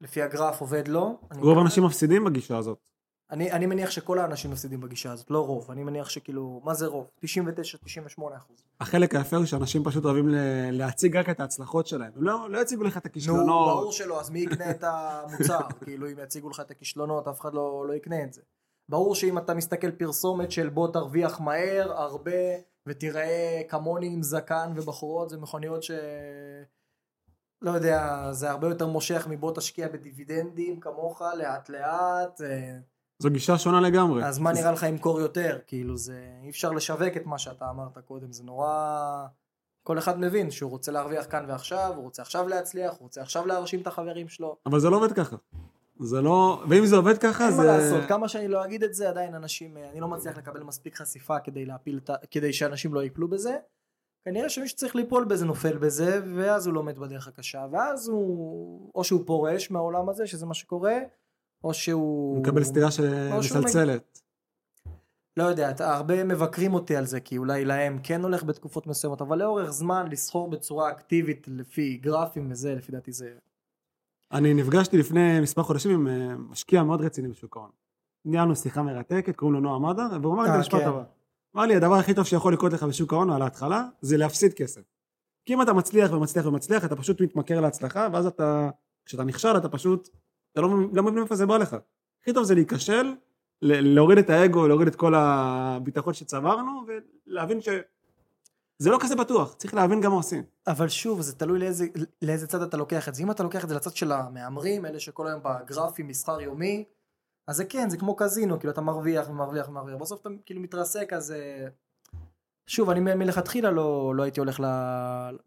לפי הגרף עובד לו. אני, רוב האנשים מפסידים בגישה הזאת. אני, אני מניח שכל האנשים מפסידים בגישה הזאת, לא רוב. אני מניח שכאילו, מה זה רוב? 99-98 אחוז. החלק היפה הוא שאנשים פשוט אוהבים להציג רק את ההצלחות שלהם. הם לא, לא יציגו לך את נו, הכישלונות. ברור שלא, אז מי יקנה את המוצר? כאילו, אם יציגו לך את הכישלונות, אף אחד לא, לא יקנה את זה. ברור שאם אתה מסתכל פרסומת של בוא תרוויח מהר, הרבה, ותיראה כמוני עם זקן ובחורות, זה מכוניות ש... לא יודע, זה הרבה יותר מושך מבוא תשקיע בדיבידנדים כמוך, לאט לאט. אה, זו גישה שונה לגמרי. אז מה נראה לך ימכור יותר? כאילו זה, אי אפשר לשווק את מה שאתה אמרת קודם, זה נורא... כל אחד מבין שהוא רוצה להרוויח כאן ועכשיו, הוא רוצה עכשיו להצליח, הוא רוצה עכשיו להרשים את החברים שלו. אבל זה לא עובד ככה. זה לא... ואם זה עובד ככה, אין זה... מה לעשות, כמה שאני לא אגיד את זה, עדיין אנשים, אה, אני לא מצליח לקבל מספיק חשיפה כדי להפיל, את ה- כדי שאנשים לא ייפלו בזה. כנראה שמי שצריך ליפול בזה נופל בזה, ואז הוא לומד בדרך הקשה, ואז הוא, או שהוא פורש מהעולם הזה, שזה מה שקורה, או שהוא... הוא מקבל סטירה שמסלצלת. לא יודע, הרבה מבקרים אותי על זה, כי אולי להם כן הולך בתקופות מסוימות, אבל לאורך זמן לסחור בצורה אקטיבית לפי גרפים וזה, לפי דעתי זה... אני נפגשתי לפני מספר חודשים עם אה, משקיע מאוד רציני בשוק ההון. ניהלנו שיחה מרתקת, קוראים לו נועם מדר, והוא אמר לי את המשפט. הבא. אמר לי, הדבר הכי טוב שיכול לקרות לך בשוק ההון על ההתחלה, זה להפסיד כסף. כי אם אתה מצליח ומצליח ומצליח, אתה פשוט מתמכר להצלחה, ואז אתה, כשאתה נכשל, אתה פשוט, אתה לא, לא מבין איפה זה בא לך. הכי טוב זה להיכשל, להוריד את האגו, להוריד את כל הביטחון שצברנו, ולהבין שזה לא כזה בטוח, צריך להבין גם מה עושים. אבל שוב, זה תלוי לאיזה, לאיזה צד אתה לוקח את זה. אם אתה לוקח את זה לצד של המהמרים, אלה שכל היום בגרפים, מסחר יומי, אז זה כן, זה כמו קזינו, כאילו אתה מרוויח ומרוויח ומרוויח, בסוף אתה כאילו מתרסק, אז... אה, שוב, אני מלכתחילה לא, לא הייתי הולך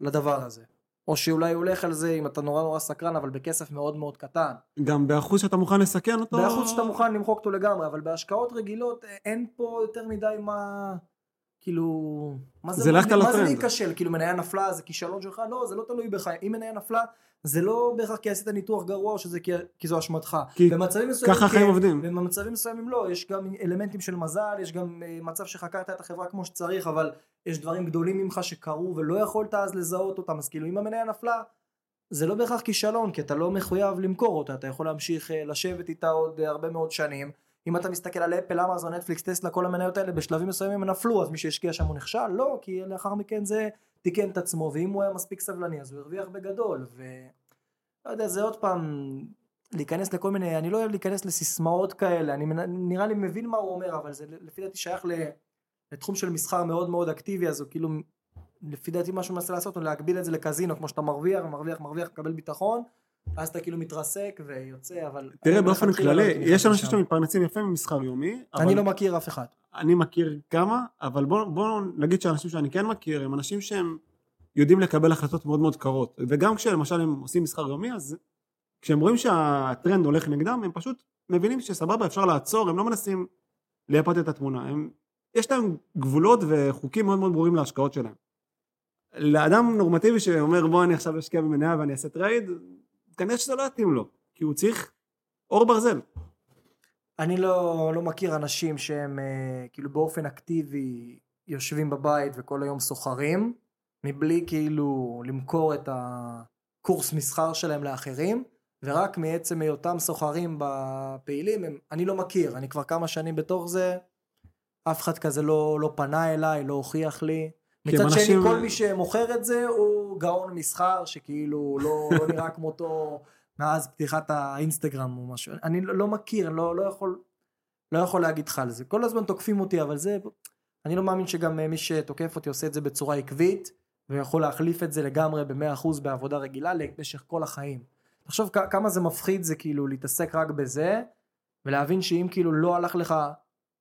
לדבר הזה. או שאולי הולך על זה אם אתה נורא נורא סקרן, אבל בכסף מאוד מאוד קטן. גם באחוז שאתה מוכן לסכן אותו. באחוז שאתה מוכן למחוק אותו לגמרי, אבל בהשקעות רגילות אה, אין פה יותר מדי מה... כאילו, מה זה, זה ללכת על מה זה. להיכשל? כאילו מניה נפלה זה כישלון שלך? לא, זה לא תלוי בך. אם מניה נפלה, זה לא בהכרח כי עשית ניתוח גרוע או שזה כי, כי זו אשמתך. כי במצבים מסוימים ככה החיים כן, עובדים. ובמצבים מסוימים לא, יש גם אלמנטים של מזל, יש גם אה, מצב שחקרת את החברה כמו שצריך, אבל יש דברים גדולים ממך שקרו ולא יכולת אז לזהות אותם, אז כאילו אם המניה נפלה, זה לא בהכרח כישלון, כי אתה לא מחויב למכור אותה, אתה יכול להמשיך אה, לשבת איתה עוד אה, הרבה מאוד שנים. אם אתה מסתכל על אפל, אמזון, נטפליקס, טסלה, כל המניות האלה בשלבים מסוימים הם נפלו, אז מי שהשקיע שם הוא נכשל? לא, כי לאחר מכן זה תיקן את עצמו, ואם הוא היה מספיק סבלני אז הוא הרוויח בגדול, ו... לא יודע, זה עוד פעם, להיכנס לכל מיני, אני לא אוהב להיכנס לסיסמאות כאלה, אני נראה לי מבין מה הוא אומר, אבל זה לפי דעתי שייך לתחום של מסחר מאוד מאוד אקטיבי, אז הוא כאילו, לפי דעתי מה שהוא מנסה לעשות הוא להגביל את זה לקזינו, כמו שאתה מרוויח, מרוויח, מרוויח, מקבל ביטחון, אז אתה כאילו מתרסק ויוצא, אבל... תראה, אני באופן לא כללי, יש אנשים. שמתפרנסים יפה ממסחר יומי, אבל אני לא מכיר אף אחד. אני מכיר כמה, אבל בואו בוא נגיד שהאנשים שאני כן מכיר הם אנשים שהם יודעים לקבל החלטות מאוד מאוד קרות. וגם כשלמשל הם עושים מסחר יומי, אז כשהם רואים שהטרנד הולך נגדם, הם פשוט מבינים שסבבה, אפשר לעצור, הם לא מנסים לייפות את התמונה. הם, יש להם גבולות וחוקים מאוד מאוד ברורים להשקעות שלהם. לאדם נורמטיבי שאומר בוא אני עכשיו אשקיע במניה ואני אעשה trade, כנראה שזה לא יתאים לו, כי הוא צריך עור ברזל. אני לא, לא מכיר אנשים שהם אה, כאילו באופן אקטיבי יושבים בבית וכל היום סוחרים, מבלי כאילו למכור את הקורס מסחר שלהם לאחרים, ורק מעצם היותם סוחרים בפעילים, הם, אני לא מכיר, אני כבר כמה שנים בתוך זה, אף אחד כזה לא, לא פנה אליי, לא הוכיח לי. מצד שני, אנשים- כל מי שמוכר את זה הוא גאון מסחר, שכאילו לא, לא נראה כמותו מאז פתיחת האינסטגרם או משהו. אני לא, לא מכיר, לא, לא יכול... לא יכול להגיד לך על זה. כל הזמן תוקפים אותי, אבל זה... אני לא מאמין שגם אה, מי שתוקף אותי עושה את זה בצורה עקבית, ויכול להחליף את זה לגמרי ב-100% בעבודה רגילה למשך כל החיים. תחשוב כמה זה מפחיד זה כאילו להתעסק רק בזה, ולהבין שאם כאילו לא הלך לך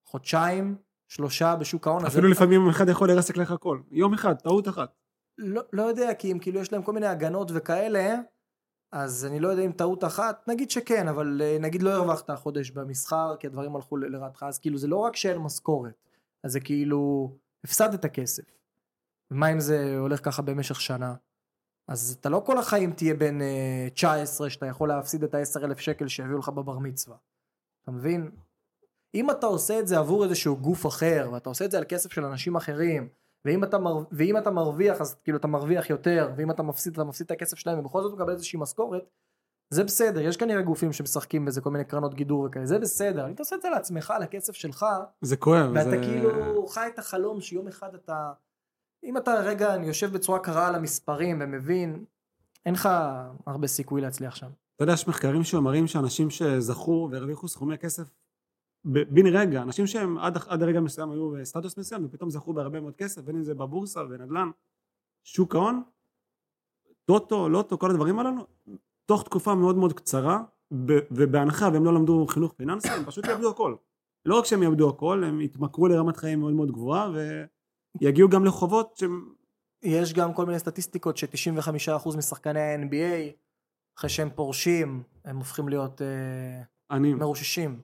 חודשיים, שלושה בשוק ההון, אפילו לפעמים אחד יכול לרסק לך הכל. יום אחד, טעות אחת. לא, לא יודע, כי אם כאילו יש להם כל מיני הגנות וכאלה, אז אני לא יודע אם טעות אחת, נגיד שכן, אבל אה, נגיד לא הרווחת חודש במסחר, כי הדברים הלכו לרעתך, אז כאילו זה לא רק שאין משכורת, אז זה כאילו הפסדת כסף. ומה אם זה הולך ככה במשך שנה? אז אתה לא כל החיים תהיה בן אה, 19 שאתה יכול להפסיד את ה-10 אלף שקל שהביאו לך בבר מצווה. אתה מבין? אם אתה עושה את זה עבור איזשהו גוף אחר, ואתה עושה את זה על כסף של אנשים אחרים, ואם אתה, מר... ואם אתה מרוויח אז כאילו אתה מרוויח יותר, ואם אתה מפסיד אתה מפסיד את הכסף שלהם, ובכל זאת מקבל איזושהי משכורת, זה בסדר, יש כנראה גופים שמשחקים בזה כל מיני קרנות גידור וכאלה, זה בסדר, אם אתה עושה את זה לעצמך, לכסף שלך, זה כואב. ואתה זה... כאילו חי את החלום שיום אחד אתה, אם אתה רגע יושב בצורה קרה על המספרים ומבין, אין לך הרבה סיכוי להצליח שם. אתה יודע, יש מחקרים שמראים שאנשים שזכו והרוויחו סכומי כסף בן רגע, אנשים שהם עד, עד הרגע מסוים היו בסטטוס מסוים ופתאום זכו בהרבה מאוד כסף, בין אם זה בבורסה ונדל"ן, שוק ההון, טוטו, לוטו, כל הדברים הללו, תוך תקופה מאוד מאוד קצרה, ובהנחה והם לא למדו חינוך פיננסי, הם פשוט יאבדו הכל. לא רק שהם יאבדו הכל, הם יתמכרו לרמת חיים מאוד מאוד גבוהה ויגיעו גם לחובות שהם... יש גם כל מיני סטטיסטיקות ש-95% משחקני ה-NBA, אחרי שהם פורשים, הם הופכים להיות אה, עניים. מרוששים.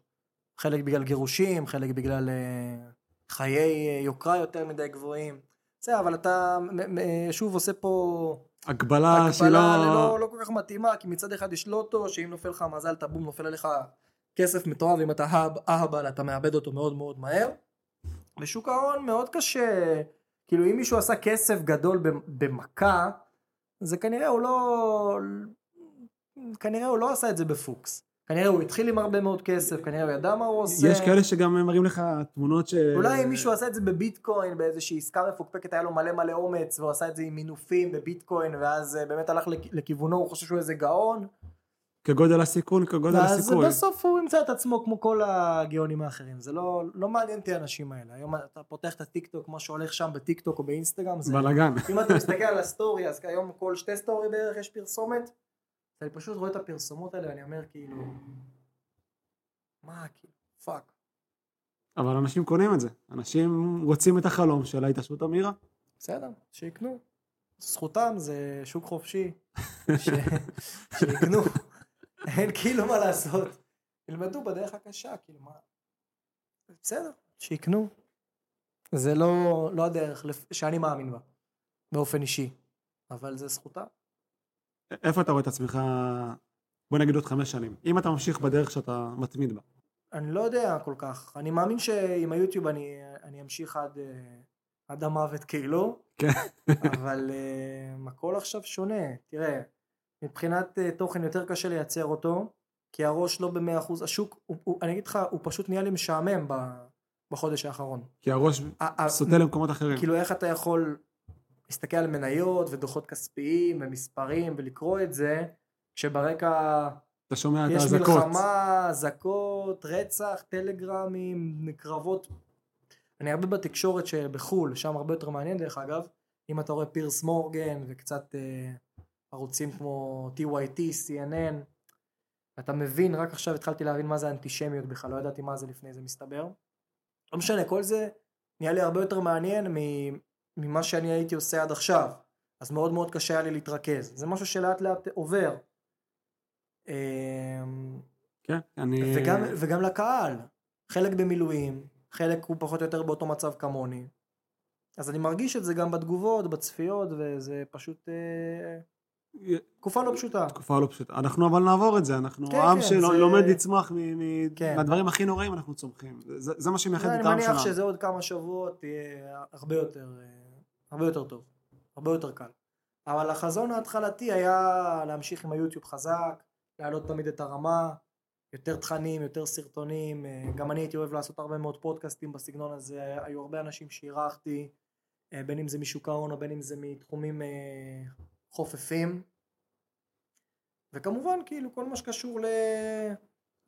חלק בגלל גירושים, חלק בגלל אה, חיי אה, יוקרה יותר מדי גבוהים. בסדר, אבל אתה מ- שוב עושה פה הגבלה שהיא הגבלה לא... לא, לא כל כך מתאימה, כי מצד אחד יש לוטו, שאם נופל לך מזל טבום נופל עליך כסף מטורף, ואם אתה אהבל אתה מאבד אותו מאוד מאוד מהר. בשוק ההון מאוד קשה, כאילו אם מישהו עשה כסף גדול במ- במכה, זה כנראה הוא לא, כנראה הוא לא עשה את זה בפוקס. כנראה הוא התחיל עם הרבה מאוד כסף, כנראה הוא ידע מה הוא עושה. יש כאלה שגם מראים לך תמונות ש... אולי אם מישהו עשה את זה בביטקוין באיזושהי עסקה מפוקפקת היה לו מלא מלא אומץ והוא עשה את זה עם מינופים בביטקוין ואז אה, באמת הלך לכ- לכיוונו הוא חושב שהוא איזה גאון כגודל הסיכון, כגודל ואז הסיכוי. בסוף הוא ימצא את עצמו כמו כל הגאונים האחרים זה לא, לא מעניין אותי האנשים האלה היום אתה פותח את הטיק טוק מה שהולך שם בטיק טוק או באינסטגרם זה בלאגן. אם אתה מסתכל על ה story אז היום כל שתי story בערך יש פרסומת אני פשוט רואה את הפרסומות האלה ואני אומר כאילו מה כאילו fuck אבל אנשים קונים את זה. אנשים רוצים את החלום של ההתעשרות המהירה. בסדר, שיקנו. זכותם, זה שוק חופשי. ש... שיקנו. אין כאילו מה לעשות. ילמדו בדרך הקשה, כאילו מה... בסדר, שיקנו. זה לא, לא הדרך שאני מאמין בה, באופן אישי, אבל זה זכותה. איפה אתה רואה את עצמך, בוא נגיד עוד חמש שנים, אם אתה ממשיך בדרך שאתה מתמיד בה. אני לא יודע כל כך, אני מאמין שעם היוטיוב אני, אני אמשיך עד, אה, עד המוות כאילו, כן. אבל uh, הכל עכשיו שונה, תראה, מבחינת uh, תוכן יותר קשה לייצר אותו, כי הראש לא במאה אחוז, השוק, הוא, הוא, אני אגיד לך, הוא פשוט נהיה לי משעמם ב, בחודש האחרון. כי הראש סוטה למקומות אחרים. כאילו איך אתה יכול להסתכל על מניות ודוחות כספיים ומספרים ולקרוא את זה, כשברקע אתה שומע את יש האזעקות. מלחמה, אזעקות, רצח, טלגרמים, קרבות. אני הרבה בתקשורת שבחו"ל, שם הרבה יותר מעניין דרך אגב, אם אתה רואה פירס מורגן וקצת אה, ערוצים כמו TYT, CNN, אתה מבין, רק עכשיו התחלתי להבין מה זה אנטישמיות בכלל, לא ידעתי מה זה לפני זה מסתבר. לא משנה, כל זה נהיה לי הרבה יותר מעניין ממה שאני הייתי עושה עד עכשיו, אז מאוד מאוד קשה היה לי להתרכז. זה משהו שלאט לאט עובר. אמ, כן, אני... וגם, וגם לקהל, חלק במילואים, חלק הוא פחות או יותר באותו מצב כמוני. אז אני מרגיש את זה גם בתגובות, בצפיות, וזה פשוט אה, תקופה לא פשוטה. תקופה לא פשוטה. אנחנו אבל נעבור את זה, אנחנו כן, עם כן, שלומד זה- לצמוח מ- מ- כן. מהדברים הכי נוראים אנחנו צומחים. זה זה מה שמייחד אני את העם מניח שלנו. שזה עוד כמה שבועות יהיה הרבה יותר, אה, הרבה יותר טוב, הרבה יותר קל. אבל החזון ההתחלתי היה להמשיך עם היוטיוב חזק, להעלות תמיד את הרמה, יותר תכנים, יותר סרטונים, אה, גם אני הייתי אוהב לעשות הרבה מאוד פודקאסטים בסגנון הזה, היו הרבה אנשים שאירחתי, אה, בין אם זה משוק ההון או בין אם זה מתחומים אה, חופפים. וכמובן כאילו כל מה שקשור ל...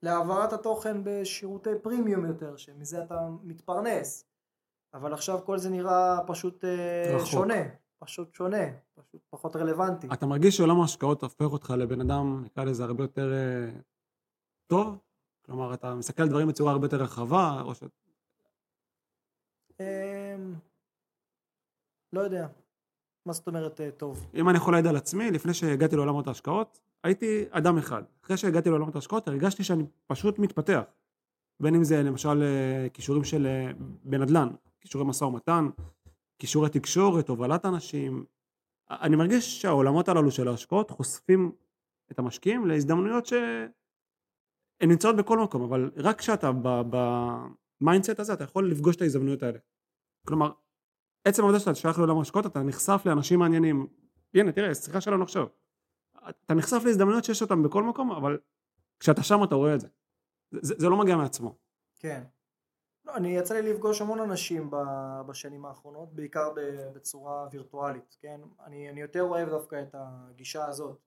להעברת התוכן בשירותי פרימיום יותר, שמזה אתה מתפרנס. אבל עכשיו כל זה נראה פשוט אה, רחוק. שונה, פשוט שונה, פשוט פחות רלוונטי. אתה מרגיש שעולם ההשקעות הופך אותך לבן אדם, נקרא לזה הרבה יותר אה, טוב? כלומר, אתה מסתכל על דברים בצורה הרבה יותר רחבה, או ש... אמ, לא יודע. מה זאת אומרת אה, טוב? אם אני יכול להעיד על עצמי, לפני שהגעתי לעולמות ההשקעות, הייתי אדם אחד. אחרי שהגעתי לעולמות ההשקעות, הרגשתי שאני פשוט מתפתח. בין אם זה למשל כישורים של בנדל"ן, כישורי משא ומתן, כישורי תקשורת, הובלת אנשים. אני מרגיש שהעולמות הללו של ההשקעות חושפים את המשקיעים להזדמנויות שהן נמצאות בכל מקום, אבל רק כשאתה ב mindset הזה, אתה יכול לפגוש את ההזדמנויות האלה. כלומר, עצם העובדה שאתה שייך לעולם ההשקעות, אתה נחשף לאנשים מעניינים. הנה, תראה, שיחה שלנו עכשיו. אתה נחשף להזדמנויות שיש אותן בכל מקום, אבל כשאתה שם אתה רואה את זה. זה, זה לא מגיע מעצמו. כן. לא, אני יצא לי לפגוש המון אנשים בשנים האחרונות, בעיקר בצורה וירטואלית, כן? אני, אני יותר אוהב דווקא את הגישה הזאת.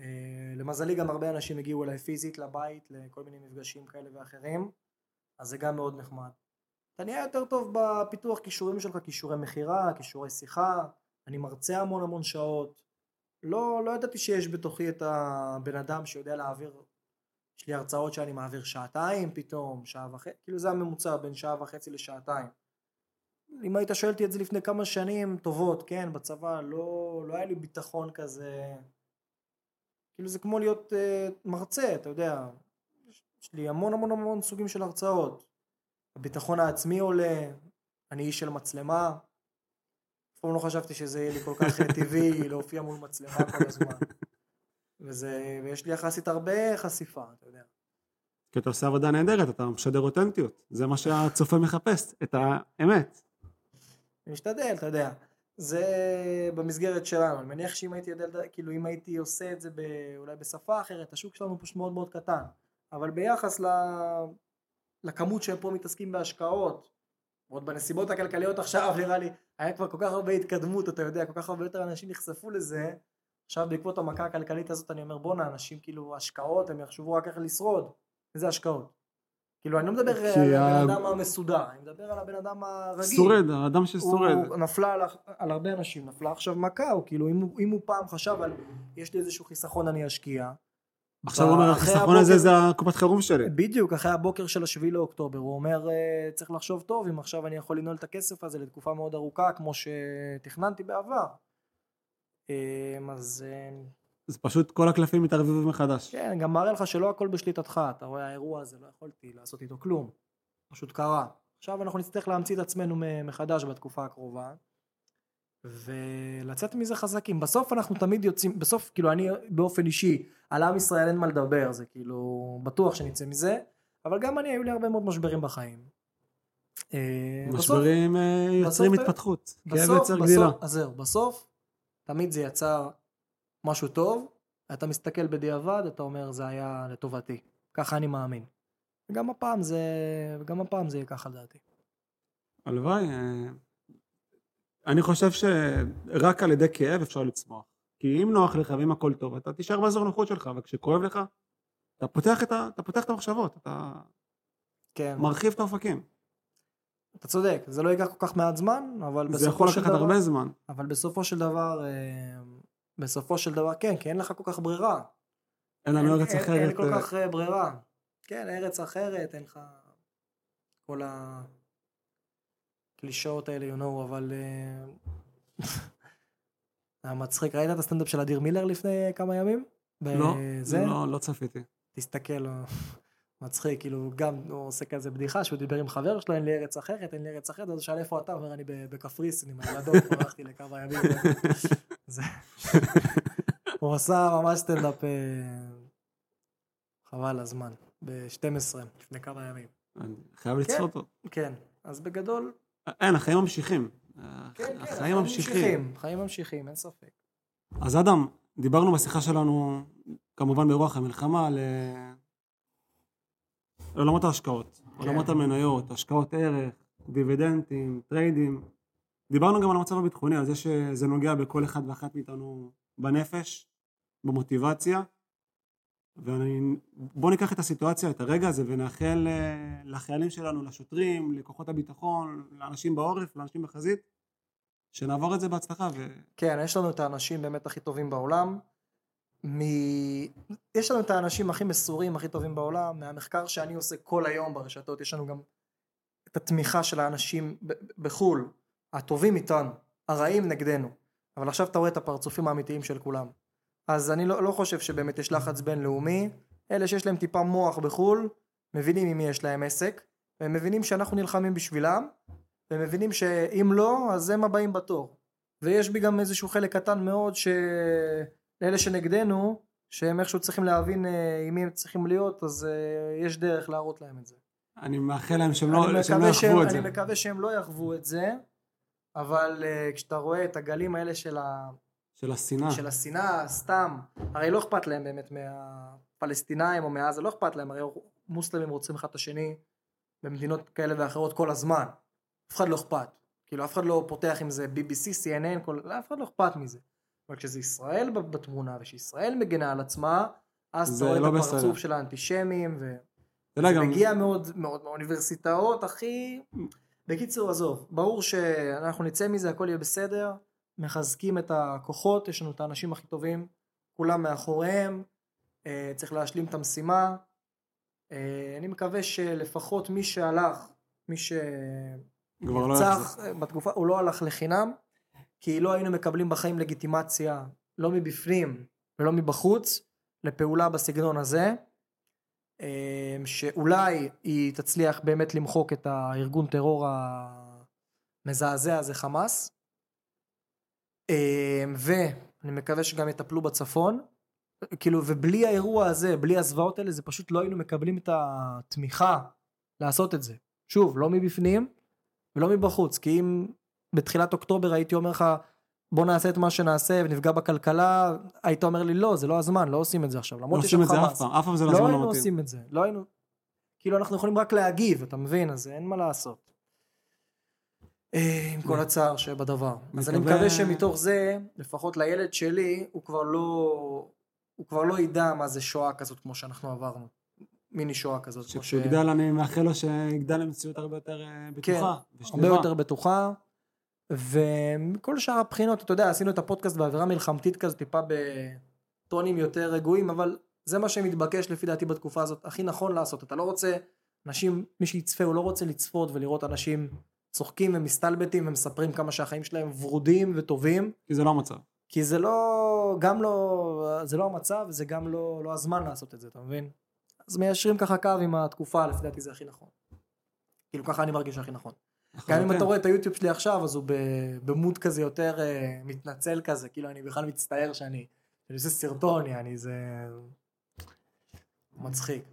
אה, למזלי גם הרבה אנשים הגיעו אליי פיזית לבית, לכל מיני מפגשים כאלה ואחרים, אז זה גם מאוד נחמד. אתה נהיה יותר טוב בפיתוח כישורים שלך, כישורי מכירה, כישורי שיחה, אני מרצה המון המון שעות. לא, לא ידעתי שיש בתוכי את הבן אדם שיודע להעביר יש לי הרצאות שאני מעביר שעתיים פתאום, שעה וחצי, כאילו זה הממוצע בין שעה וחצי לשעתיים. אם היית שואל אותי את זה לפני כמה שנים טובות, כן, בצבא, לא, לא היה לי ביטחון כזה, כאילו זה כמו להיות uh, מרצה, אתה יודע, יש, לי המון המון המון סוגים של הרצאות. הביטחון העצמי עולה, אני איש של מצלמה, אף פעם לא חשבתי שזה יהיה לי כל כך אה, טבעי להופיע מול מצלמה כל הזמן. וזה, ויש לי יחסית הרבה חשיפה, אתה יודע. כי אתה עושה עבודה נהדרת, אתה משדר אותנטיות. זה מה שהצופה מחפש, את האמת. אני משתדל, אתה יודע. זה במסגרת שלנו. אני מניח שאם הייתי יודע, כאילו אם הייתי עושה את זה ב, אולי בשפה אחרת, השוק שלנו פשוט מאוד מאוד קטן. אבל ביחס ל, לכמות שהם פה מתעסקים בהשקעות, עוד בנסיבות הכלכליות עכשיו נראה לי, היה כבר כל כך הרבה התקדמות, אתה יודע, כל כך הרבה יותר אנשים נחשפו לזה. עכשיו בעקבות המכה הכלכלית הזאת אני אומר בואנה אנשים כאילו השקעות הם יחשבו רק איך לשרוד. איזה השקעות? כאילו אני לא מדבר על הבן אדם המסודר, אני מדבר על הבן אדם הרגיל. שורד, האדם ששורד. הוא נפלה על, על הרבה אנשים, נפלה עכשיו מכה, הוא כאילו אם הוא, אם הוא פעם חשב על יש לי איזשהו חיסכון אני אשקיע. עכשיו הוא אומר, החיסכון הזה זה הקופת חירום שלי. בדיוק, אחרי הבוקר של השביעי לאוקטובר, הוא אומר "אה, צריך לחשוב טוב אם עכשיו אני יכול לנעול את הכסף הזה לתקופה מאוד ארוכה כמו שתכננתי בעבר. אה, אז אה, זה פשוט כל הקלפים מתערבבים מחדש. כן, גם מראה לך שלא הכל בשליטתך, אתה רואה האירוע הזה, לא יכולתי לעשות איתו כלום, פשוט קרה. עכשיו אנחנו נצטרך להמציא את עצמנו מחדש בתקופה הקרובה, ולצאת מזה חזקים. בסוף אנחנו תמיד יוצאים, בסוף כאילו אני באופן אישי, על עם ישראל אין מה לדבר, זה כאילו בטוח שנצא מזה, אבל גם אני, היו לי הרבה מאוד משברים בחיים. אה, בסוף- משברים אה, יוצרים בסוף- התפתחות. כאב בסוף, יוצר גדילה. בסוף, אז זהו, בסוף תמיד זה יצר משהו טוב, אתה מסתכל בדיעבד, אתה אומר זה היה לטובתי, ככה אני מאמין. וגם הפעם זה, וגם הפעם זה יהיה ככה לדעתי. הלוואי. אה, אני חושב שרק על ידי כאב אפשר לצמוח. כי אם נוח לך ואם הכל טוב, אתה תישאר באזור נוחות שלך, וכשכואב לך, אתה פותח את, ה... אתה פותח את המחשבות, אתה כן, מרחיב את האופקים. אתה צודק, זה לא ייקח כל כך מעט זמן, אבל זה בסופו יכול של לקחת דבר, הרבה זמן. אבל בסופו של דבר, אה, בסופו של דבר, כן, כי אין לך כל כך ברירה. אין לנו אין- ארץ אחרת. אין כל אה, כך אה, ברירה. כן, ארץ אחרת, אין לך כל הקלישאות האלה, you know, אבל... היה מצחיק, ראית את הסטנדאפ של אדיר מילר לפני כמה ימים? לא? לא, לא צפיתי. תסתכל, מצחיק, כאילו, גם הוא עושה כזה בדיחה שהוא דיבר עם חבר שלו, אין לי ארץ אחרת, אין לי ארץ אחרת, אז הוא שאל איפה אתה, אומר, אני בקפריסין עם הילדות, ברחתי לכמה ימים. זה... הוא עשה ממש סטנדאפ, אה, חבל הזמן, ב-12, לפני כמה ימים. חייב לצפות אותו. כן, אז בגדול, אין, החיים ממשיכים. כן, כן, החיים ממשיכים. חיים ממשיכים, אין ספק. אז אדם, דיברנו בשיחה שלנו, כמובן ברוח המלחמה, על אה, עולמות ההשקעות, עולמות המניות, השקעות ערך, דיבידנדים, טריידים. דיברנו גם על המצב הביטחוני, על זה שזה נוגע בכל אחד ואחת מאיתנו בנפש, במוטיבציה. ובואו ניקח את הסיטואציה, את הרגע הזה, ונאחל אה, לחיילים שלנו, לשוטרים, לכוחות הביטחון, לאנשים בעורף, לאנשים בחזית, שנעבור את זה בהצלחה. ו... כן, יש לנו את האנשים באמת הכי טובים בעולם. מ... יש לנו את האנשים הכי מסורים, הכי טובים בעולם. מהמחקר שאני עושה כל היום ברשתות, יש לנו גם את התמיכה של האנשים בחו"ל, הטובים איתנו, הרעים נגדנו. אבל עכשיו אתה רואה את הפרצופים האמיתיים של כולם. אז אני לא, לא חושב שבאמת יש לחץ בינלאומי. אלה שיש להם טיפה מוח בחו"ל, מבינים עם מי יש להם עסק, והם מבינים שאנחנו נלחמים בשבילם, והם מבינים שאם לא, אז הם הבאים בתור. ויש בי גם איזשהו חלק קטן מאוד שלאלה שנגדנו, שהם איכשהו צריכים להבין אה, עם מי הם צריכים להיות, אז אה, יש דרך להראות להם את זה. אני מאחל להם שהם אני לא, שהם לא יחוו את אני זה. מקווה שהם לא יחוו את זה, אבל אה, כשאתה רואה את הגלים האלה של, ה, של השנאה. של השנאה, סתם, הרי לא אכפת להם באמת מהפלסטינאים או מעזה, לא אכפת להם, הרי מוסלמים רוצים אחד את השני במדינות כאלה ואחרות כל הזמן. אף אחד לא אכפת. כאילו אף אחד לא פותח עם זה BBC, CNN, כל... אף אחד לא אכפת מזה. אבל כשזה ישראל בתמונה ושישראל מגנה על עצמה, אז אתה רואה לא את בסדר. הפרצוף של האנטישמים, ו... אתה יודע, זה גם, מגיע מאוד מאוד מהאוניברסיטאות הכי... בקיצור עזוב, ברור שאנחנו נצא מזה הכל יהיה בסדר, מחזקים את הכוחות, יש לנו את האנשים הכי טובים, כולם מאחוריהם, אה, צריך להשלים את המשימה, אה, אני מקווה שלפחות מי שהלך, מי לא שנרצח. אה, בתקופה, הוא לא הלך לחינם, כי לא היינו מקבלים בחיים לגיטימציה, לא מבפנים ולא מבחוץ, לפעולה בסגנון הזה. אה, שאולי היא תצליח באמת למחוק את הארגון טרור המזעזע הזה חמאס אה, ואני מקווה שגם יטפלו בצפון כאילו ובלי האירוע הזה בלי הזוועות האלה זה פשוט לא היינו מקבלים את התמיכה לעשות את זה שוב לא מבפנים ולא מבחוץ כי אם בתחילת אוקטובר הייתי אומר לך בוא נעשה את מה שנעשה ונפגע בכלכלה היית אומר לי לא זה לא הזמן לא עושים את זה עכשיו לא עושים את זה אף פעם, אף פעם זה לא לא הזמן היינו המתאים. עושים את זה, לא היינו, כאילו אנחנו יכולים רק להגיב, אתה מבין? אז אין מה לעשות. אה, עם כל הצער שבדבר. אז אני מקווה- שמתוך זה, לפחות לילד שלי, הוא כבר לא, הוא כבר לא ידע מה זה שואה כזאת כמו שאנחנו עברנו. מיני שואה כזאת. שכשהוא יגדל, אני מאחל לו שיגדל למציאות הרבה יותר אה, כן, בטוחה. הרבה ושלווה. יותר בטוחה. ומכל שאר הבחינות, אתה יודע, עשינו את הפודקאסט באווירה מלחמתית כזאת, טיפה בטונים יותר רגועים, אבל זה מה שמתבקש לפי דעתי בתקופה הזאת, הכי נכון לעשות. אתה לא רוצה, אנשים, מי שיצפה, הוא לא רוצה לצפות ולראות אנשים צוחקים ומסתלבטים ומספרים כמה שהחיים שלהם ורודים וטובים, כי זה לא המצב. כי זה לא, גם לא, זה לא המצב, זה גם לא, לא הזמן לעשות את זה, אתה מבין? אז מיישרים ככה קו עם התקופה, לפי דעתי זה הכי נכון. כאילו ככה אני מרגיש הכי נכון. גם אם. אתה רואה את היוטיוב שלי עכשיו, אז הוא במוד כזה יותר אה, מתנצל כזה, כאילו אני בכלל מצטער שאני עושה סרטון, יעני, זה מצחיק.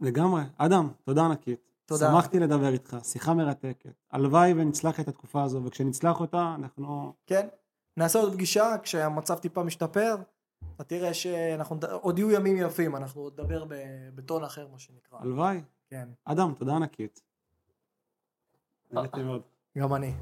לגמרי. אדם, תודה ענקית. תודה. שמחתי לדבר איתך, שיחה מרתקת. הלוואי ונצלח את התקופה הזו, וכשנצלח אותה, אנחנו... כן, נעשה עוד פגישה כשהמצב טיפה משתפר, אתה תראה שאנחנו, עוד יהיו ימים יפים, אנחנו עוד נדבר בטון אחר מה שנקרא. הלוואי. כן, אדם, תודה ענקית. נהניתי מאוד. גם אני.